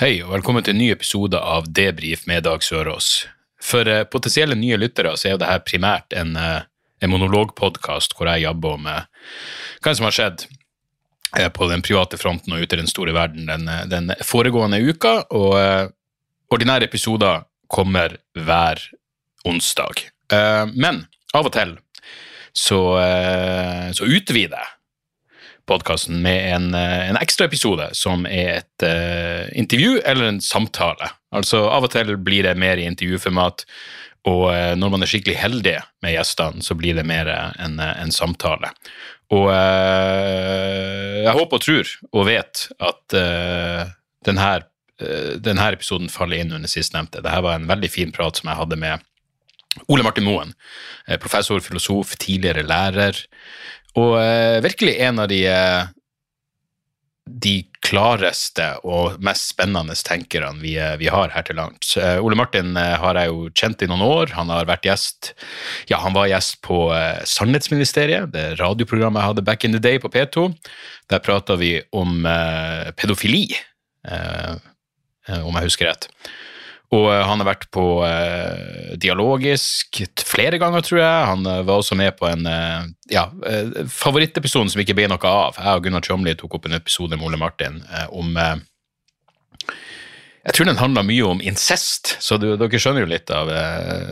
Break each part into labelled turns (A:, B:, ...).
A: Hei, og velkommen til en ny episode av Debrif med Dag Sørås. For eh, potensielle nye lyttere så er jo dette primært en, eh, en monologpodkast hvor jeg jobber med hva som har skjedd eh, på den private fronten og ute i den store verden den, eh, den foregående uka, og eh, ordinære episoder kommer hver onsdag. Eh, men av og til så, eh, så utvider jeg podkasten med en, eh, en ekstra episode som er et uh, intervju eller en samtale. Altså Av og til blir det mer i intervjuformat, og uh, når man er skikkelig heldig med gjestene, så blir det mer en, en samtale. Og uh, jeg håper og tror og vet at denne, denne episoden faller inn under sistnevnte. Dette var en veldig fin prat som jeg hadde med Ole Martin Moen, professor, filosof, tidligere lærer, og eh, virkelig en av de, eh, de klareste og mest spennende tenkerne vi, eh, vi har her til lands. Ole Martin har jeg jo kjent i noen år. Han har vært gjest ja, han var gjest på Sannhetsministeriet, det radioprogrammet jeg hadde back in the day på P2. Der prata vi om pedofili, om jeg husker rett. Og eh, han har vært på eh, Dialogisk flere ganger, tror jeg. Han eh, var også med på en eh, ja, eh, som ikke ble noe av. Jeg og Gunnar Tjomli tok opp en episode med Ole Martin om Jeg tror den handla mye om incest, så dere skjønner jo litt av,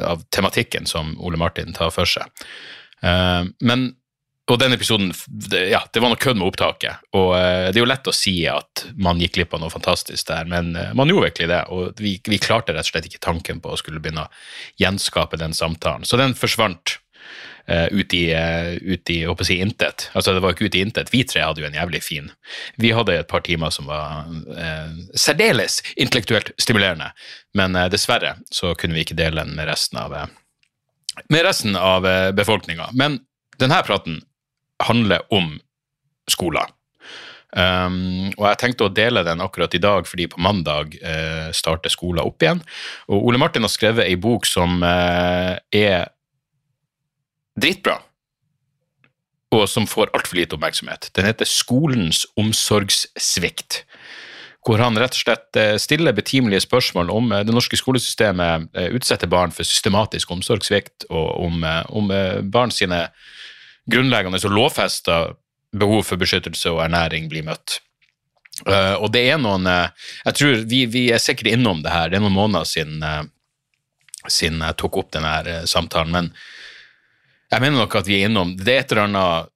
A: av tematikken som Ole Martin tar for seg. Men og den episoden, ja, det var noe kødd med opptaket. Og eh, det er jo lett å si at man gikk glipp av noe fantastisk der, men eh, man gjorde virkelig det. Og vi, vi klarte rett og slett ikke tanken på å skulle begynne å gjenskape den samtalen. Så den forsvant uh, ut i, uh, ut i håper jeg, intet. Altså, det var ikke ut i intet. Vi tre hadde jo en jævlig fin. Vi hadde et par timer som var uh, særdeles intellektuelt stimulerende, men dessverre så kunne vi ikke dele den med resten av, uh, med resten av befolkninga. Men denne praten handler om skoler. Um, og jeg tenkte å dele den akkurat i dag, fordi på mandag uh, starter skolen opp igjen. Og Ole Martin har skrevet ei bok som uh, er dritbra, og som får altfor lite oppmerksomhet. Den heter Skolens omsorgssvikt. Hvor han rett og slett eh, stiller betimelige spørsmål om det norske skolesystemet utsetter barn for systematisk omsorgssvikt, og om, om barn sine grunnleggende og lovfesta behov for beskyttelse og ernæring blir møtt. Uh, og det er noen uh, Jeg tror vi, vi er sikkert innom det her. Det er noen måneder siden, uh, siden jeg tok opp denne samtalen, men jeg mener nok at vi er innom Det er et eller annet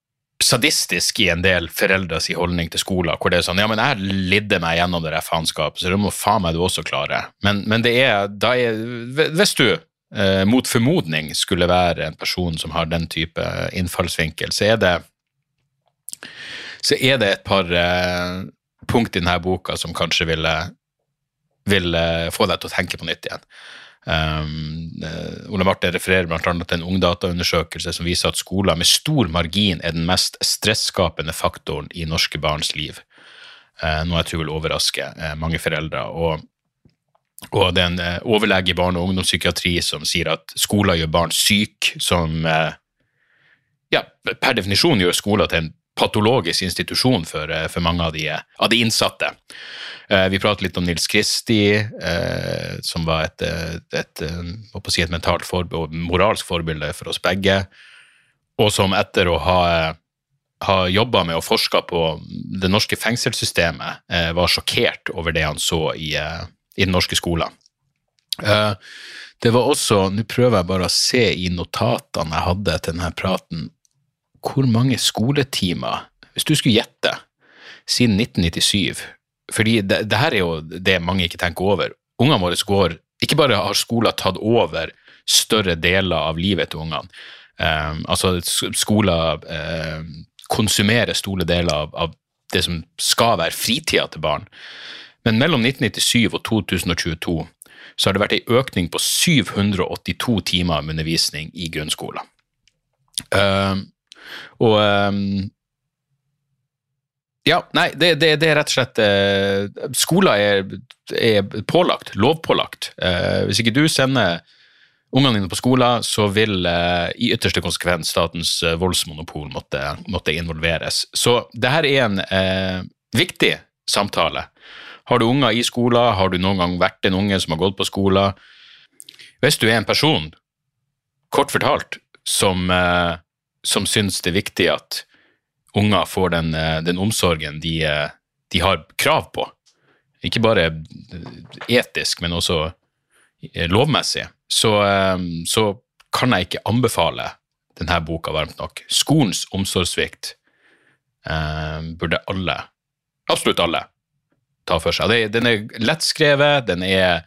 A: sadistisk i en del foreldres holdning til skolen, hvor det er sånn Ja, men jeg lidde meg gjennom det der faenskapet, så det må faen meg du også klare. Men, men det er, da er Hvis du eh, mot formodning skulle være en person som har den type innfallsvinkel, så er det så er det et par eh, punkt i denne boka som kanskje vil, vil eh, få deg til å tenke på nytt igjen. Um, Ole Martin refererer annet til en ungdataundersøkelse som viser at skoler med stor margin er den mest stresskapende faktoren i norske barns liv. Uh, noe jeg tror vil overraske uh, mange foreldre. Og, og det er en eh, overlege i barne- og ungdomspsykiatri som sier at skoler gjør barn syke, som eh, ja, per definisjon gjør skoler til en patologisk institusjon for, eh, for mange av de, av de innsatte. Vi pratet litt om Nils Kristi, som var et, et, et, si, et mentalt og moralsk forbilde for oss begge, og som etter å ha, har jobba med og forska på det norske fengselssystemet, var sjokkert over det han så i, i den norske skolen. Eh, Det var også, nå prøver jeg bare å se i notatene jeg hadde til denne praten, hvor mange skoletimer, hvis du skulle gjette, siden 1997 Fordi det, det her er jo det mange ikke tenker over. Ungene våre går Ikke bare har skolen tatt over større deler av livet til ungene, eh, altså skolen eh, konsumerer store deler av, av det som skal være fritida til barn, Men mellom 1997 og 2022 så har det vært en økning på 782 timer med undervisning i grunnskolen. Uh, og um, ja, nei, det, det, det, er rett og slett uh, Skoler er, er, pålagt, lovpålagt. Uh, hvis ikke du sender ungene dine på skolen, så vil uh, i ytterste konsekvens statens voldsmonopol måtte, måtte, involveres. Så det her er en viktig samtale. Har du unger i skolen, har du noen gang vært en unge som har gått på skolen Hvis du er en person, kort fortalt, som, eh, som syns det er viktig at unger får den, eh, den omsorgen de, eh, de, har krav på, ikke bare etisk, men også lovmessig, så, så kan jeg ikke anbefale denne boka varmt nok. Skolens omsorgssvikt burde alle absolutt alle ta for seg. Den er lettskrevet, den er,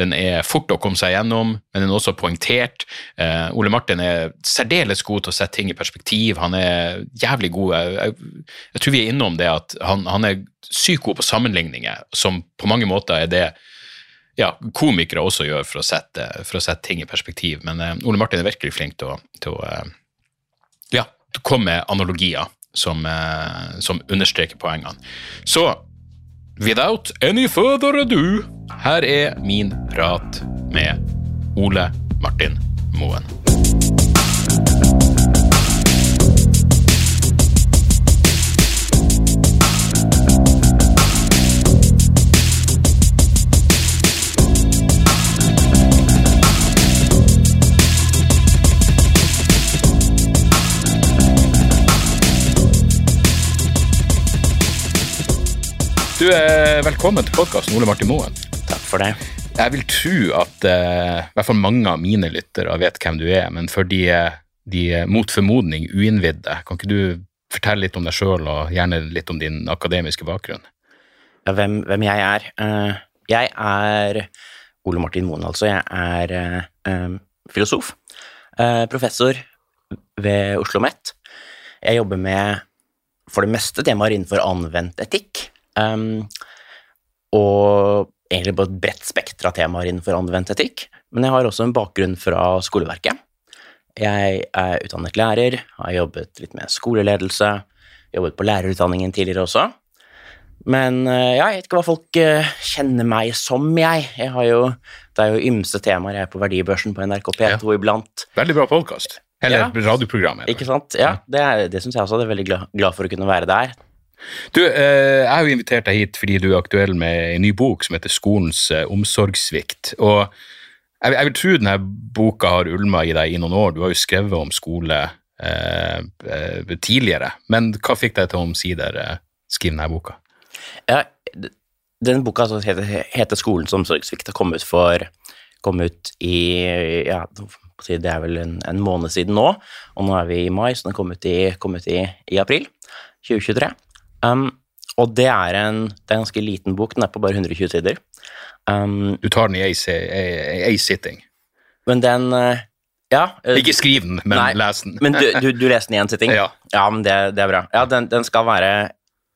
A: den er fort å komme seg gjennom, men den er også poengtert. Eh, Ole Martin er særdeles god til å sette ting i perspektiv. Han er jævlig god. Jeg, jeg, jeg tror vi er innom det at han, han, er sykt god på sammenligninger, som på mange måter er det ja, komikere også gjør for å sette, for å sette ting i perspektiv. Men eh, Ole Martin er virkelig flink til å, til å uh, ja, komme med analogier som, som understreker poengene. Så without any further ado, her er min prat med Ole Martin Moen. Du er velkommen til podkasten, Ole Martin Moen.
B: Takk for det.
A: Jeg vil tro at uh, i hvert fall mange av mine lyttere vet hvem du er, men for de, de mot formodning uinnvidde, kan ikke du fortelle litt om deg sjøl, og gjerne litt om din akademiske bakgrunn?
B: Ja, hvem, hvem, jeg er? Uh, jeg er Ole Martin Moen, altså. Jeg er uh, filosof. professor ved Oslo OsloMet. Jeg jobber med for det meste temaer innenfor anvendt etikk. Um, og egentlig på et bredt spekter av temaer innenfor anvendt etikk. Men jeg har også en bakgrunn fra skoleverket. Jeg er utdannet lærer, har jobbet litt med skoleledelse, jobbet på lærerutdanningen tidligere også. Men eh, ja, jeg vet ikke hva folk eh, kjenner meg som, jeg. jeg har jo, det er jo ymse temaer. Jeg er på Verdibørsen på NRK P2 ja. iblant.
A: Veldig bra podkast. Eller ja. radioprogram.
B: Ikke sant. Ja, det, er, det syns jeg også. Jeg er veldig glad, glad for å kunne være der.
A: Du, eh, jeg har jo invitert deg hit fordi du er aktuell med en ny bok som heter Skolens eh, omsorgssvikt. Og jeg, vil tro denne boka har ulma i deg i noen år. Du har jo skrevet om skole eh, eh tidligere. Men hva fikk deg til å omsider eh, skrive denne boka?
B: Ja, den boka som heter, heter, Skolens omsorgssvikt har kommet, for, kom ut i ja, det er vel en, en, måned siden nå, og nå er vi i mai, så den kom ut i, kom ut i, i april 2023. Um, og det er en det er en ganske liten bok, den er på bare 120 sider.
A: Um, du tar den i ei sitting?
B: Men den uh, Ja.
A: Uh, Ikke skriv den, men nei, les den.
B: men du, du, du leser den i én sitting?
A: Ja.
B: ja men det, det, er bra. Ja, den, den, skal være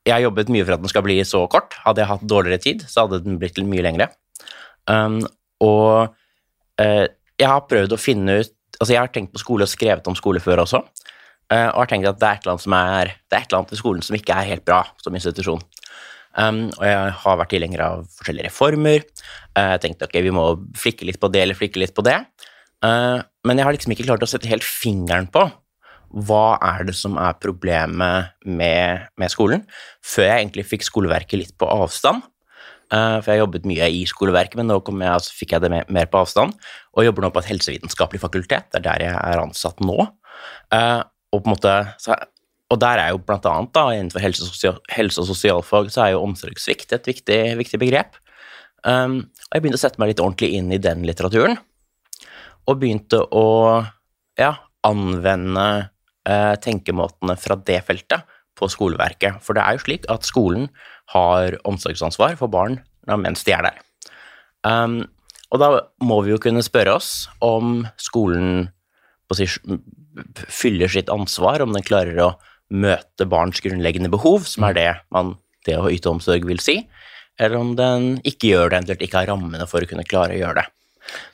B: Jeg har jobbet mye for at den skal bli så kort. Hadde jeg hatt dårligere tid, så hadde den blitt mye lengre. Um, og uh, jeg har prøvd å finne ut Altså, jeg har tenkt på skole og skrevet om skole før også. Uh, og har tenkt at det er et som er, det er et eller annet i skolen som ikke er helt bra som institusjon. Um, og jeg har vært tilhenger av forskjellige reformer. Uh, jeg tenkte ok, vi må flikke litt på det eller flikke litt på det. Uh, men jeg har liksom ikke klart å sette helt fingeren på hva er det som er problemet med, med skolen, før jeg egentlig fikk skoleverket litt på avstand. Uh, for jeg jobbet mye i skoleverket, men nå jeg, altså, fikk jeg det mer, mer, på avstand. Og jobber nå på et helsevitenskapelig fakultet, det er der jeg er ansatt nå. Uh, og på en måte så, og der er jo blant annet da, innenfor helse og, sosial, helse og sosialfag så er jo omsorgssvikt et viktig, viktig begrep. Um, og jeg begynte å sette meg litt ordentlig inn i den litteraturen, og begynte å ja, anvende uh, tenkemåtene fra det feltet på skoleverket. For det er jo slik at skolen har omsorgsansvar for barn mens de er der. Um, og da må vi jo kunne spørre oss om skolen fyller sitt ansvar, om den klarer å møte barns grunnleggende behov, som er det man, det å yte omsorg vil si, eller om den ikke gjør det, eventuelt ikke har rammene for å kunne klare å gjøre det.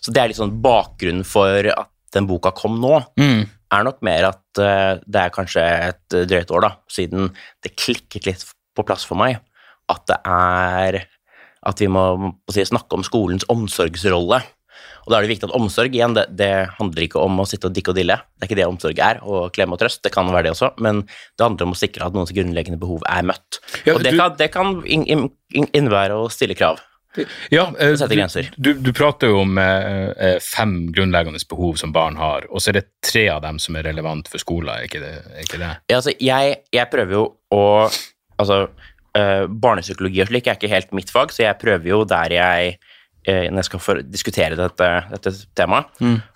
B: Så det er litt sånn bakgrunnen for at den boka kom nå, er nok mer at eh, det er kanskje et drøyt år da, siden det klikket litt på plass for meg at det er at vi må, må si, snakke om skolens omsorgsrolle. Og da er det viktig at omsorg igjen, det, det handler ikke om å sitte og dikke og dille. Det er ikke det omsorg er, å klemme og trøst. Det kan være det også, men det handler om å sikre at noens grunnleggende behov er møtt.
A: Ja,
B: og det
A: du-
B: kan, det kan in, in, in, innebære å stille krav.
A: Ja, eh,
B: Sette
A: du,
B: grenser.
A: du, du prater jo om eh, eh, fem grunnleggende behov som barn har, og så er det tre av dem som er relevant for skolen, er ikke det? Er ikke det?
B: Ja, altså, jeg, jeg prøver jo å Altså, eh, barnepsykologi og slik er ikke helt mitt fag, så jeg prøver jo der jeg Når jeg skal for, diskutere dette, dette temaet,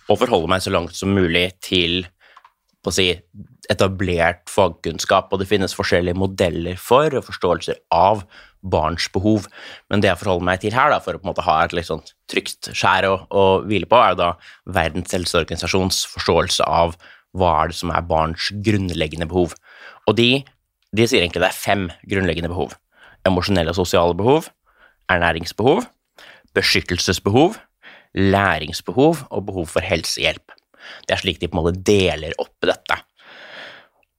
B: og forholde meg så langt som mulig til på å si, etablert fagkunnskap, og det finnes forskjellige modeller for og forståelser av barns behov. Men det jeg forholder meg til her, da, for å på en måte ha et litt sånn trygt skjær å, å hvile på, er jo da Verdens helseorganisasjons forståelse av hva er det som er barns grunnleggende behov. Og de, de sier egentlig det er fem grunnleggende behov. Emosjonelle og sosiale behov, ernæringsbehov, beskyttelsesbehov, læringsbehov og behov for helsehjelp. Det er slik de på en måte deler opp dette.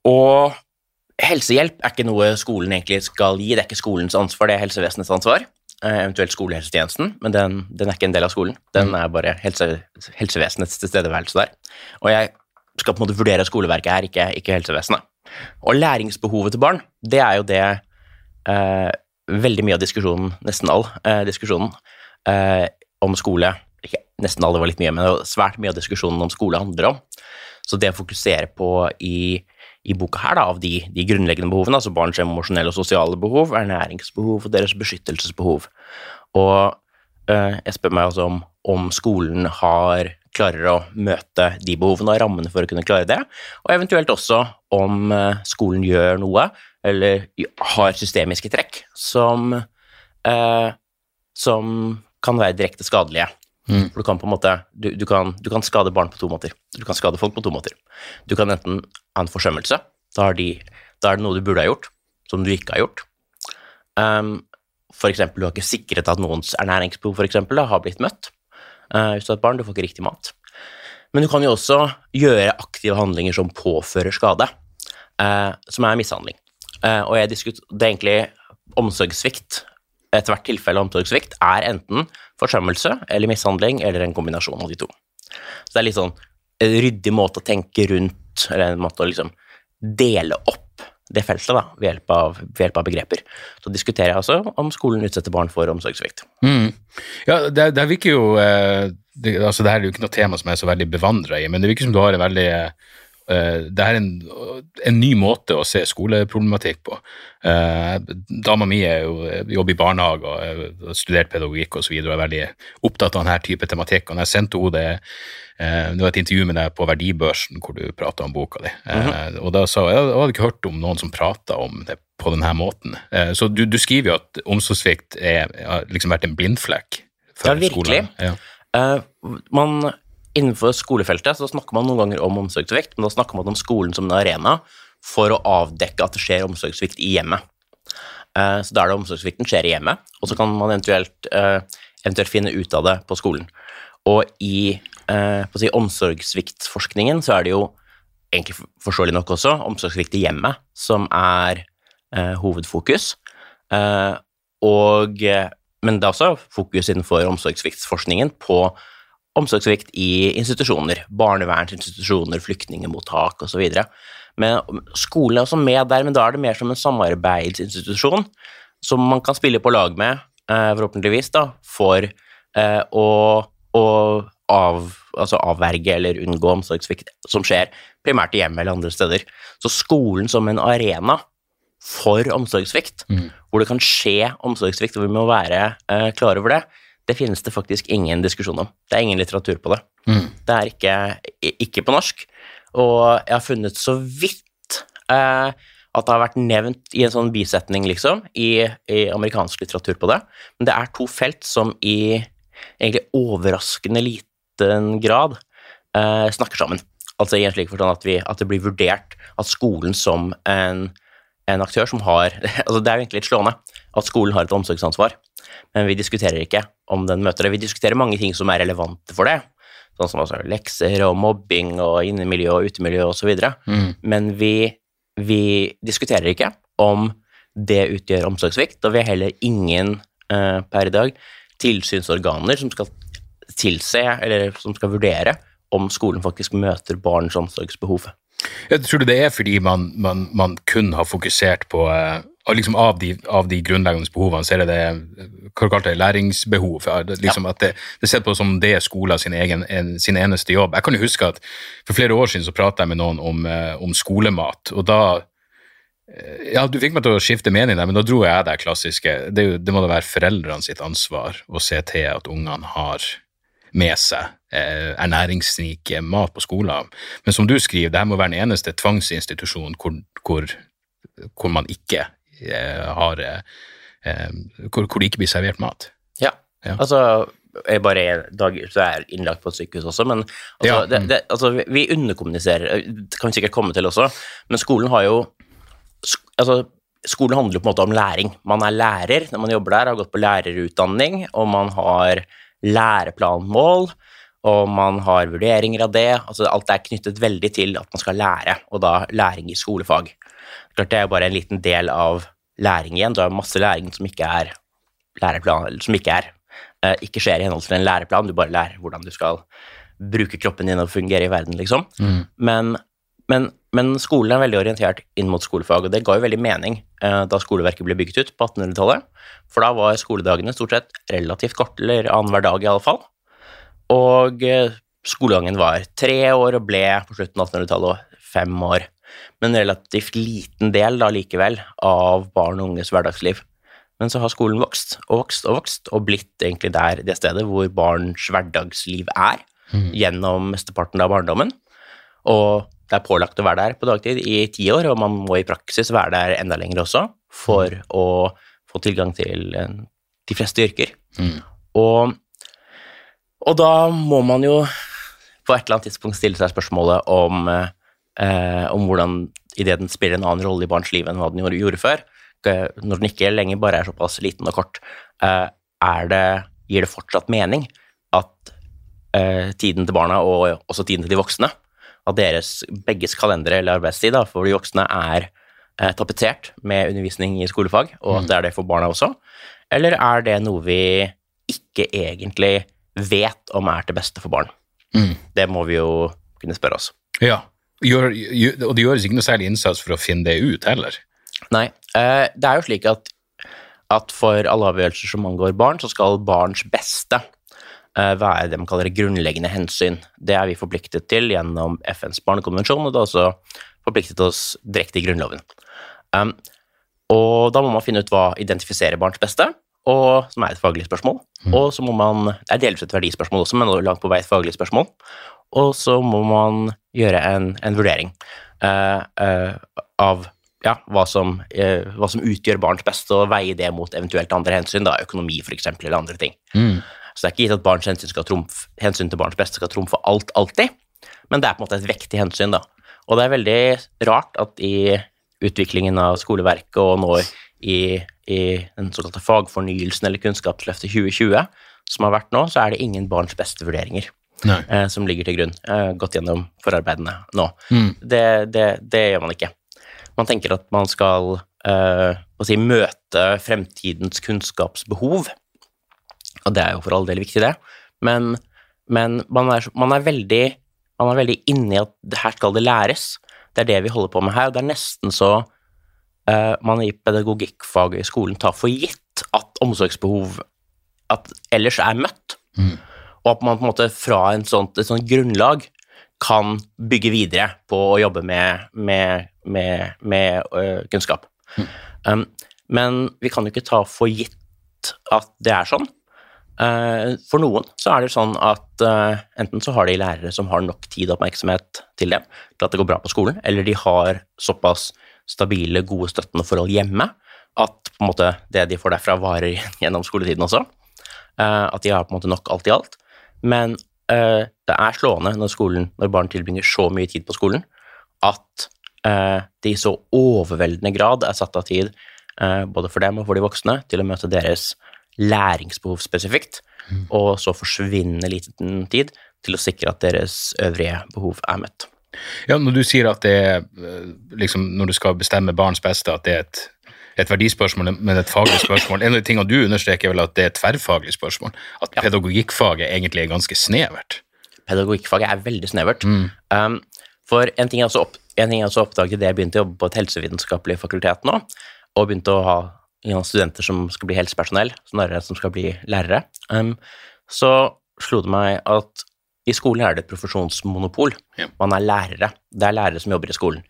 B: Og helsehjelp er ikke noe skolen egentlig skal gi, det er ikke skolens ansvar, det er helsevesenets ansvar. eh, Eventuelt skolehelsetjenesten, men den, den er ikke en del av skolen. Den er bare helse, helsevesenets tilstedeværelse der. Og jeg skal på en måte vurdere skoleverket her, ikke, ikke helsevesenet. Og læringsbehovet til barn, det er jo det eh, veldig mye av diskusjonen, nesten all eh, diskusjonen eh, om skole ikke, Nesten all, det var litt mye, men svært mye av diskusjonen om skole handler om. Så det å fokusere på i, i boka her, da, av de, de grunnleggende behovene, altså barns emosjonelle og sosiale behov, ernæringsbehov og deres beskyttelsesbehov. Og eh, jeg spør meg altså om, om skolen har klarer å møte de behovene og rammene for å kunne klare det, og eventuelt også om eh, skolen gjør noe, eller har systemiske trekk, som, eh, som kan være direkte skadelige. For du kan på en måte, du, du, kan, du kan skade barn på to måter. Du kan skade folk på to måter. Du kan enten ha en forsømmelse, da, de, da er det noe du burde ha gjort, som du ikke har gjort. Um, for eksempel, du har ikke sikret at noens ernæringsbehov for eksempel, da, har blitt møtt. Uh, hvis du har et barn, du får ikke riktig mat. Men du kan jo også gjøre aktive handlinger som påfører skade, uh, som er mishandling. Uh, og jeg diskuter, det er egentlig omsorgssvikt. Ethvert tilfelle av omsorgssvikt er enten forsømmelse eller mishandling eller en kombinasjon av de to. Så det er litt sånn en ryddig måte å tenke rundt, eller en måte å liksom dele opp det feltet da, ved hjelp av, ved hjelp av begreper. Så diskuterer jeg altså om skolen utsetter barn for omsorgssvikt.
A: Mm. Ja, det, det virker jo eh, det, altså det her er jo ikke noe tema som jeg er så veldig bevandra i, men det virker som du har en veldig eh, det er en, en ny måte å se skoleproblematikk på. Eh, dama mi er jo, jobber i barnehage og har studert pedagogikk osv. Og, er veldig opptatt av denne type tematikk. Og når jeg sendte henne det eh, Det var et intervju med deg på Verdibørsen hvor du prata om boka di. Eh, og da sa hun jeg hadde ikke hørt om noen som prata om det på denne måten. Eh, så du, du skriver jo at omsorgssvikt har liksom vært en blindflekk for
B: Ja, virkelig.
A: skolen. Ja.
B: Uh, man, innenfor skolefeltet så snakker man noen ganger om omsorgssvikt, men da snakker man om skolen som en arena for å avdekke at det skjer omsorgssvikt i hjemmet. Eh, så da er det omsorgssvikten skjer i hjemmet, og så kan man eventuelt, eh, eventuelt finne ut av det på skolen. Og i eh, på å si, omsorgssviktforskningen så er det jo egentlig for- forståelig nok også omsorgssvikt i hjemmet som er eh, hovedfokus. Eh, og, eh, men det er også fokus innenfor omsorgssviktforskningen på omsorgssvikt i institusjoner, barnevernsinstitusjoner, flyktningmottak osv. Men skolen er også med der, men da er det mer som en samarbeidsinstitusjon som man kan spille på lag med, eh, forhåpentligvis, da, for eh, å, å av, altså avverge eller unngå omsorgssvikt som skjer primært i hjemmet eller andre steder. Så skolen som en arena for omsorgssvikt, hvor det kan skje omsorgssvikt, og vi må være eh, klar over det, det finnes det faktisk ingen diskusjon om. Det er ingen litteratur på det. Det er ikke, ikke på norsk. Og jeg har funnet så vidt eh, at det har vært nevnt i en sånn bisetning, liksom, i, i amerikansk litteratur på det. Men det er to felt som i egentlig overraskende liten grad eh, snakker sammen. Altså i en slik forstand at, vi, at det blir vurdert at skolen som en, en aktør som har altså Det er jo egentlig litt slående at skolen har et omsorgsansvar, men vi diskuterer ikke om den møter det. Vi diskuterer mange ting som er relevante for det, sånn som altså lekser og mobbing og innemiljø og utemiljø osv.,
A: Mm.
B: men vi, vi diskuterer ikke om det utgjør omsorgssvikt, og vi har heller ingen eh, per i dag tilsynsorganer som skal tilse, eller som skal vurdere om skolen faktisk møter barns omsorgsbehov.
A: Jeg tror du det er fordi man, man, man kun har fokusert på eh, liksom av, de, av de grunnleggende behovene, så er det det eh, hva kalte det, læringsbehov. ja, det- Liksom at det, det ser på som det er skolen sin, egen, en, sin eneste jobb. Jeg kan jo huske at For flere år siden så pratet jeg med noen om, eh, om skolemat, og da eh, ja, Du fikk meg til å skifte mening der, men da dro jeg det klassiske. Det, det må da være foreldrene sitt ansvar å se til at ungene har med seg eh, ernæringsrik mat på skolen. Men som du skriver, det her må være den eneste tvangsinstitusjonen hvor, hvor, hvor man ikke eh, har eh, eh, hvor, hvor det ikke blir servert mat.
B: Ja,
A: Ja.
B: altså jeg bare er dag så er jeg innlagt på et sykehus også, men altså,
A: Ja,
B: det, det, altså, vi- underkommuniserer, det kan vi sikkert komme til også, men skolen har jo altså, Skolen handler på en måte om læring. Man er lærer når man jobber der, har gått på lærerutdanning, og man har læreplanmål, og man har vurderinger av det. altså Alt er knyttet veldig til at man skal lære, og da læring i skolefag. Klart Det er jo bare en liten del av læring igjen. Du har masse læring som ikke er læreplan, som ikke er eh, ikke skjer i henhold til en læreplan, du bare lærer hvordan du skal bruke kroppen din og fungere i verden, liksom. Men, men, men skolen er veldig orientert inn mot skolefag, og det ga jo veldig mening eh, da skoleverket ble bygget ut på 1800-tallet, for da var skoledagene stort sett relativt korte, eller annenhver dag i alle fall. Og eh, skolegangen var tre år og ble på slutten av 1800-tallet fem år. Men en relativt liten del da likevel av barn og unges hverdagsliv. Men så har skolen vokst og vokst og vokst, og blitt egentlig der det stedet hvor barns hverdagsliv er, gjennom mesteparten av barndommen. Og det er pålagt å være der på dagtid i ti år, og man må i praksis være der enda lenger også for å få tilgang til eh, de fleste yrker. Og, og da må man jo på et eller annet tidspunkt stille seg spørsmålet om, eh, om hvordan ideen spiller en annen rolle i barns liv enn hva den gjorde, før. Eh, Når den ikke lenger bare er såpass liten og kort, eh, er det, gir det fortsatt mening at eh, tiden til barna og også tiden til de voksne, at deres begges kalendere eller arbeidstid da, for de voksne er eh, tapetsert med undervisning i skolefag, og at det er det for barna også? Eller er det noe vi ikke egentlig vet om er til beste for barn? Det må vi jo kunne spørre oss.
A: Ja, Gjør, gjør, og det gjøres ikke noe særlig innsats for å finne det ut heller.
B: Nei, eh, det er jo slik at, at for alle avgjørelser som angår barn, så skal barns beste eh, være det man kaller grunnleggende hensyn. Det er vi forpliktet til gjennom FNs barnekonvensjon, og det er også forpliktet oss direkte i Grunnloven. Um, og da må man finne ut hva identifiserer barns beste, og, som er et faglig spørsmål. Og så må man, Det er delvis et verdispørsmål også, men langt på vei et faglig spørsmål. Og så må man gjøre en, en vurdering eh, eh, av ja, hva, som, eh, hva som utgjør barns beste, og veie det mot eventuelt andre hensyn, da, økonomi f.eks., eller andre ting. Så det er ikke gitt at barns hensyn, trumf, hensyn til barns beste skal trumfe alt alltid, men det er på en måte et vektig hensyn. da. Og det er veldig rart at i utviklingen av skoleverket og nå i, i den såkalte fagfornyelsen eller Kunnskapsløftet 2020, som har vært nå, så er det ingen barns beste-vurderinger. Eh, som ligger til grunn. Eh, gått gjennom forarbeidene nå. Det, det, det gjør man ikke. Man tenker at man skal eh, si, møte fremtidens kunnskapsbehov, og det er jo for all del viktig, det, men, men man, er, man, er veldig, man er veldig inni at her skal det læres. Det er det vi holder på med her, og det er nesten så eh, man i pedagogikkfaget i skolen tar for gitt at omsorgsbehov at ellers er møtt, og at man på en måte fra en sånt, et sånt grunnlag kan bygge videre på å jobbe med, med, med, med øh, kunnskap. Um, men vi kan jo ikke ta for gitt at det er sånn. Uh, for noen så er det sånn at uh, enten så har de lærere som har nok tid og oppmerksomhet til dem, til at det går bra på skolen, eller de har såpass stabile, gode, støttende forhold hjemme at på en måte det de får derfra, varer gjennom skoletiden også. Uh, at de har på en måte nok alt i alt. Men uh, det er slående når, skolen, når barn tilbringer så mye tid på skolen, at uh, det i så overveldende grad er satt av tid uh, både for dem og for de voksne, til å møte deres læringsbehov spesifikt, og så forsvinne liten tid til å sikre at deres øvrige behov er møtt.
A: Ja, når du sier at det er eh, liksom, når du skal bestemme barns beste, at det er et, et verdispørsmål, men et faglig spørsmål. En av de tingene du understreker, er vel at det er et tverrfaglig spørsmål. At pedagogikkfaget egentlig er ganske snevert.
B: Pedagogikkfaget er veldig snevert. Um, for en ting, jeg også opp, en ting jeg også oppdaget da jeg begynte å jobbe på et helsevitenskapelig fakultet nå, og begynte å ha ja, studenter som skal bli helsepersonell, snarere som skal bli lærere, um, så slo det meg at i skolen er det et profesjonsmonopol.
A: Ja.
B: Man er lærere. Det er lærere som jobber i skolen.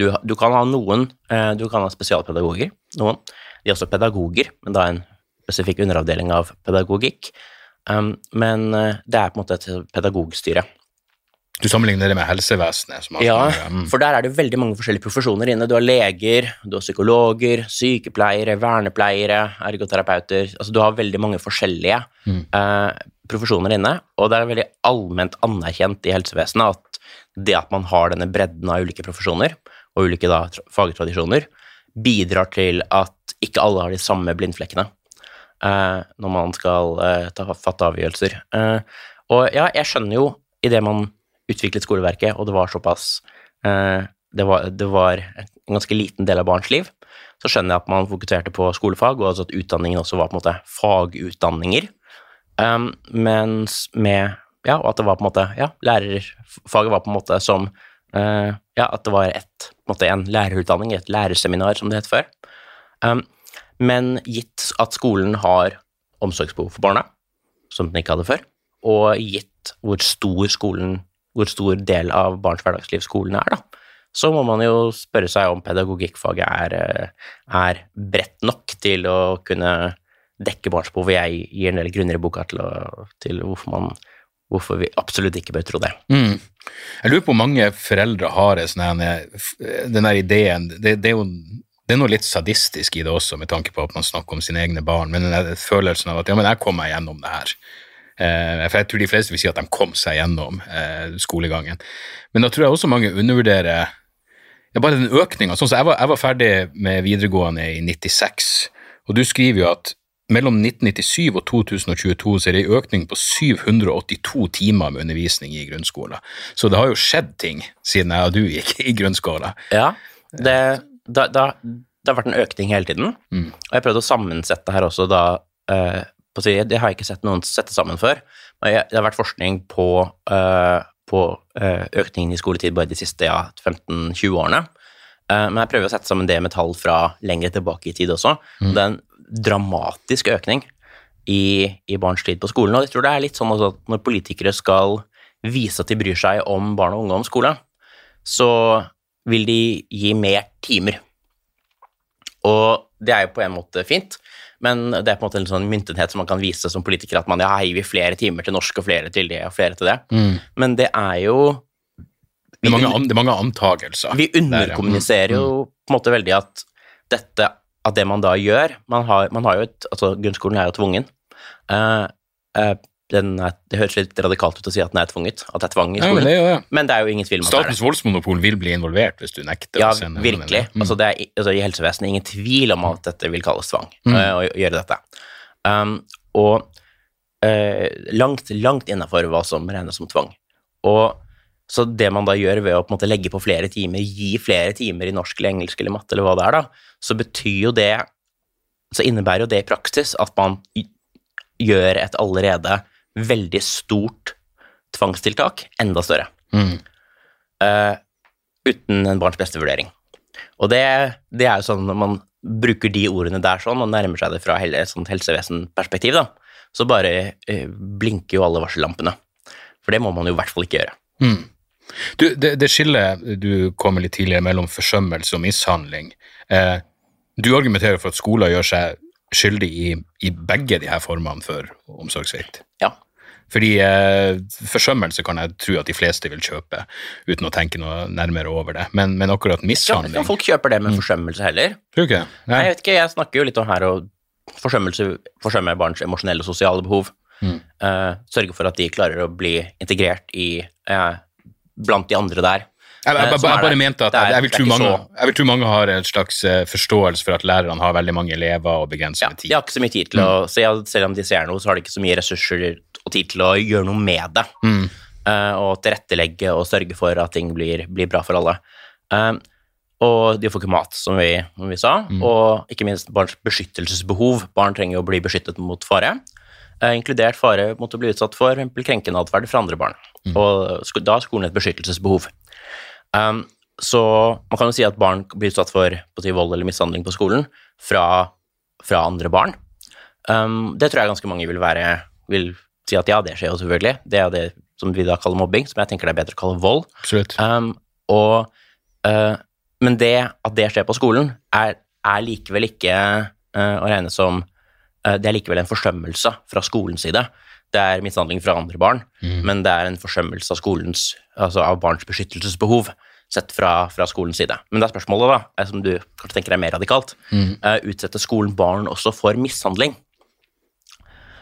B: Du, du kan ha noen, eh, du kan ha spesialpedagoger, noen. De er også pedagoger, men da en spesifikk underavdeling av pedagogikk. Um, men eh, det er på en måte et pedagogstyre.
A: Du sammenligner det med helsevesenet. Som
B: Ja,
A: mm.
B: for der er det veldig mange forskjellige profesjoner inne. Du har leger, du har psykologer, sykepleiere, vernepleiere, ergoterapeuter Altså du har veldig mange forskjellige eh, profesjoner inne, og det er veldig allment anerkjent i helsevesenet at det at man har denne bredden av ulike profesjoner, og ulike da, fagtradisjoner, bidrar til at ikke alle har de samme blindflekkene eh, når man skal eh, ta, fatte avgjørelser. Eh, og ja, jeg skjønner jo idet man utviklet skoleverket, og det var såpass eh, det, var, det var en ganske liten del av barns liv, så skjønner jeg at man fokuserte på skolefag, og altså at utdanningen også var på en måte fagutdanninger. Um, mens med Ja, og at det var på en måte Ja, lærerfaget var på en måte som uh, Ja, at det var et, på en måte en lærerutdanning, et lærerseminar, som det het før. Um, men gitt at skolen har omsorgsbehov for barna, som den ikke hadde før, og gitt hvor stor skolen, hvor stor del av barns hverdagsliv skolen er, da, så må man jo spørre seg om pedagogikkfaget er, eh, er bredt nok til å kunne dekke barns behov. Jeg gir en del grunner i boka til, å, til hvorfor, man, hvorfor vi absolutt ikke bør tro det.
A: Mm. Jeg lurer på hvor mange foreldre har sånn her- den der ideen det, det er jo det er noe litt sadistisk i det også, med tanke på at man snakker om sine egne barn, men følelsen av at ja, men jeg kom meg gjennom det her. Eh, for jeg tror de fleste vil si at de kom seg gjennom eh, skolegangen. Men da tror jeg også mange undervurderer ja, bare den økninga. Sånn, så jeg, var, jeg var ferdig med videregående i 96, og du skriver jo at mellom 1997 og 2022 så er det en økning på 782 timer med undervisning i grunnskolen. Så det har jo skjedd ting siden jeg og du gikk i grunnskolen.
B: Ja, det, da, da, det har vært en økning hele tiden, og jeg prøvde å sammensette her også da eh, på å si, Det har jeg ikke sett noen sette sammen før, men jeg, det har vært forskning på, eh, på eh, økningen i skoletid bare de siste ja, 15-20 årene. Eh, men jeg prøver å sette sammen det med tall fra lenger tilbake i tid også. Mm. Det er en dramatisk økning i, i barns tid på skolen. Og jeg tror det er litt sånn at når politikere skal vise at de bryr seg om barn og unge om skole, så vil de gi mer timer. Og det er jo på en måte fint, men det er på en måte en sånn myntenhet som man kan vise som politiker, at man ja, gir flere timer til norsk og flere til det og flere til det. Men det er jo
A: Det er mange, an, det er mange antagelser.
B: vi underkommuniserer jo på en måte veldig at dette, at det man da gjør Man har, man har jo et Altså, grunnskolen er jo tvungen. Uh, uh, den er, det høres litt radikalt ut å si at den er tvunget, at det er tvang i
A: Ja, men
B: skolen.
A: det jo ja.
B: men det er jo ingen tvil om at det er det.
A: Statens voldsmonopol vil bli involvert hvis du nekter
B: Ja,
A: sende
B: virkelig.
A: Mm.
B: Altså, det er, altså, I helsevesenet ingen tvil om at dette vil kalles tvang, eh, å gjøre dette. Um, og langt, langt innafor hva som regnes som tvang. Og så det man da gjør ved å på en måte legge på flere timer, gi flere timer i norsk eller engelsk eller matte eller hva det er, da, så betyr jo det Så innebærer jo det i praksis at man gjør et allerede veldig stort tvangstiltak enda større.
A: Mm.
B: Uh, uten en barns beste vurdering. Og det, det er jo sånn når man bruker de ordene der sånn, og nærmer seg det fra hel- et sånt helsevesenperspektiv, da, så bare uh, blinker jo alle varsellampene. For det må man jo i hvert fall ikke gjøre.
A: Mm. Du, det, det skillet du kommer litt tidligere mellom forsømmelse og mishandling eh, Du argumenterer for at skoler gjør seg skyldig i, i begge de her formene for omsorgssvikt.
B: Ja.
A: Fordi eh, forsømmelse kan jeg tro at de fleste vil kjøpe, uten å tenke noe nærmere over det. Men, men akkurat mishandling
B: ja, folk kjøper det med forsømmelse heller.
A: Tror du ikke?
B: Nei, jeg vet ikke, jeg snakker jo litt om her å forsømmelse, forsømmer barns emosjonelle og sosiale behov. Eh, sørge for at de klarer å bli integrert i, eh, blant de andre der.
A: Jeg, jeg,
B: eh,
A: jeg, jeg bare mente at jeg, vil tro mange, jeg vil mange har en slags eh, forståelse for at lærerne har veldig mange elever og begrenset
B: Ja,
A: med
B: de
A: tid.
B: har ikke så mye tid til å se, selv om de ser noe, så har de ikke så mye ressurser og tid til å gjøre noe med det.
A: Mm.
B: Uh, og tilrettelegge og sørge for at ting blir, blir bra for alle. Uh, og de får ikke mat, som vi, som vi sa.
A: Mm.
B: Og ikke minst barns beskyttelsesbehov. Barn trenger å bli beskyttet mot fare. Inkludert fare mot å bli utsatt for f.eks. krenkende atferd fra andre barn.
A: Mm.
B: Og da har skolen et beskyttelsesbehov. Um, så man kan jo si at barn blir utsatt for si, vold eller mishandling på skolen fra, fra andre barn. Um, det tror jeg ganske mange vil være vil si at ja, det skjer jo selvfølgelig. Det er det som vi da kaller mobbing, som jeg tenker det er bedre å kalle vold. Um, og, uh, men det at det skjer på skolen, er, er likevel ikke uh, å regne som Det er likevel en forsømmelse fra skolens side. Det er mishandling fra andre barn, men det er en forsømmelse av, skolens, altså av barns beskyttelsesbehov sett fra, fra skolens side. Men det er spørsmålet, da, er som du kanskje tenker er mer radikalt. Eh, utsetter skolen barn også for mishandling?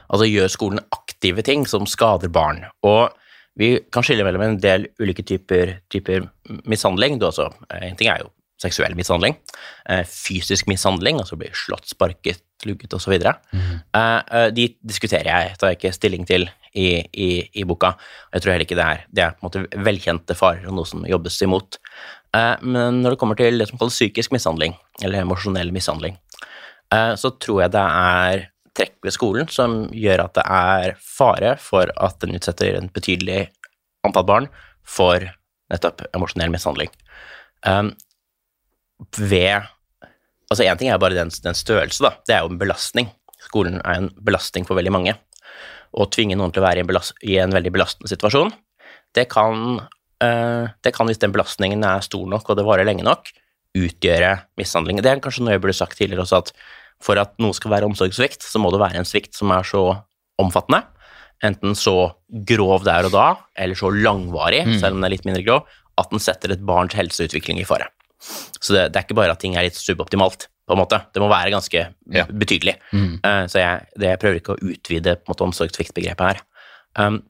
B: Altså gjør skolen aktive ting som skader barn. Og vi kan skille mellom en del ulike typer, typer mishandling. Altså, en ting er jo seksuell mishandling. Eh, fysisk mishandling, altså bli slått, sparket, lugget osv. videre Eh, eh, de diskuterer jeg, tar jeg ikke stilling til i, i, i boka. Jeg tror heller ikke det er, det er på en måte velkjente farer og noe som jobbes imot. Men når det kommer til det som kalles psykisk mishandling, eller emosjonell mishandling, så tror jeg det er trekk ved skolen som gjør at det er fare for at den utsetter en betydelig antall barn for nettopp emosjonell mishandling. Um, ved Altså, én ting er bare den, den størrelse, da. Det er jo en belastning. Skolen er en belastning for veldig mange. Å tvinge noen til å være i en, belast, i en veldig belastende situasjon, det kan, øh, det kan, hvis den belastningen er stor nok og det varer lenge nok, utgjøre mishandling. Det er kanskje noe jeg burde sagt tidligere også, at for at noe skal være omsorgssvikt, så må det være en svikt som er så omfattende, enten så grov der og da, eller så langvarig, selv om den er litt mindre grov, at den setter et barns helseutvikling i fare. Så det, det er ikke bare at ting er litt suboptimalt, på en måte. Det må være ganske
A: Ja.
B: betydelig. Eh, så jeg, det, jeg prøver ikke å utvide på en måte, omsorgssviktbegrepet her. Um,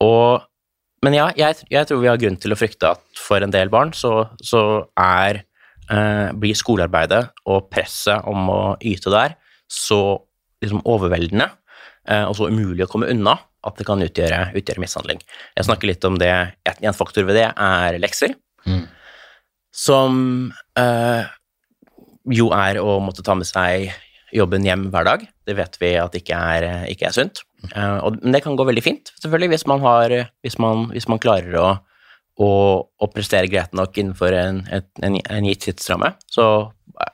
B: og, men ja, jeg, jeg tror vi har grunn til å frykte at for en del barn så, så er, uh, blir skolearbeidet og presset om å yte der så liksom overveldende uh, og så umulig å komme unna at det kan utgjøre, utgjøre mishandling. Jeg snakker litt om det, En faktor ved det er lekser som eh, jo er å måtte ta med seg jobben hjem hver dag. Det vet vi at ikke er, ikke er sunt. Eh, og, men det kan gå veldig fint, selvfølgelig, hvis man, har, hvis man, hvis man klarer å, å, å prestere greit nok innenfor en, et, en, en gitt tidsramme. Så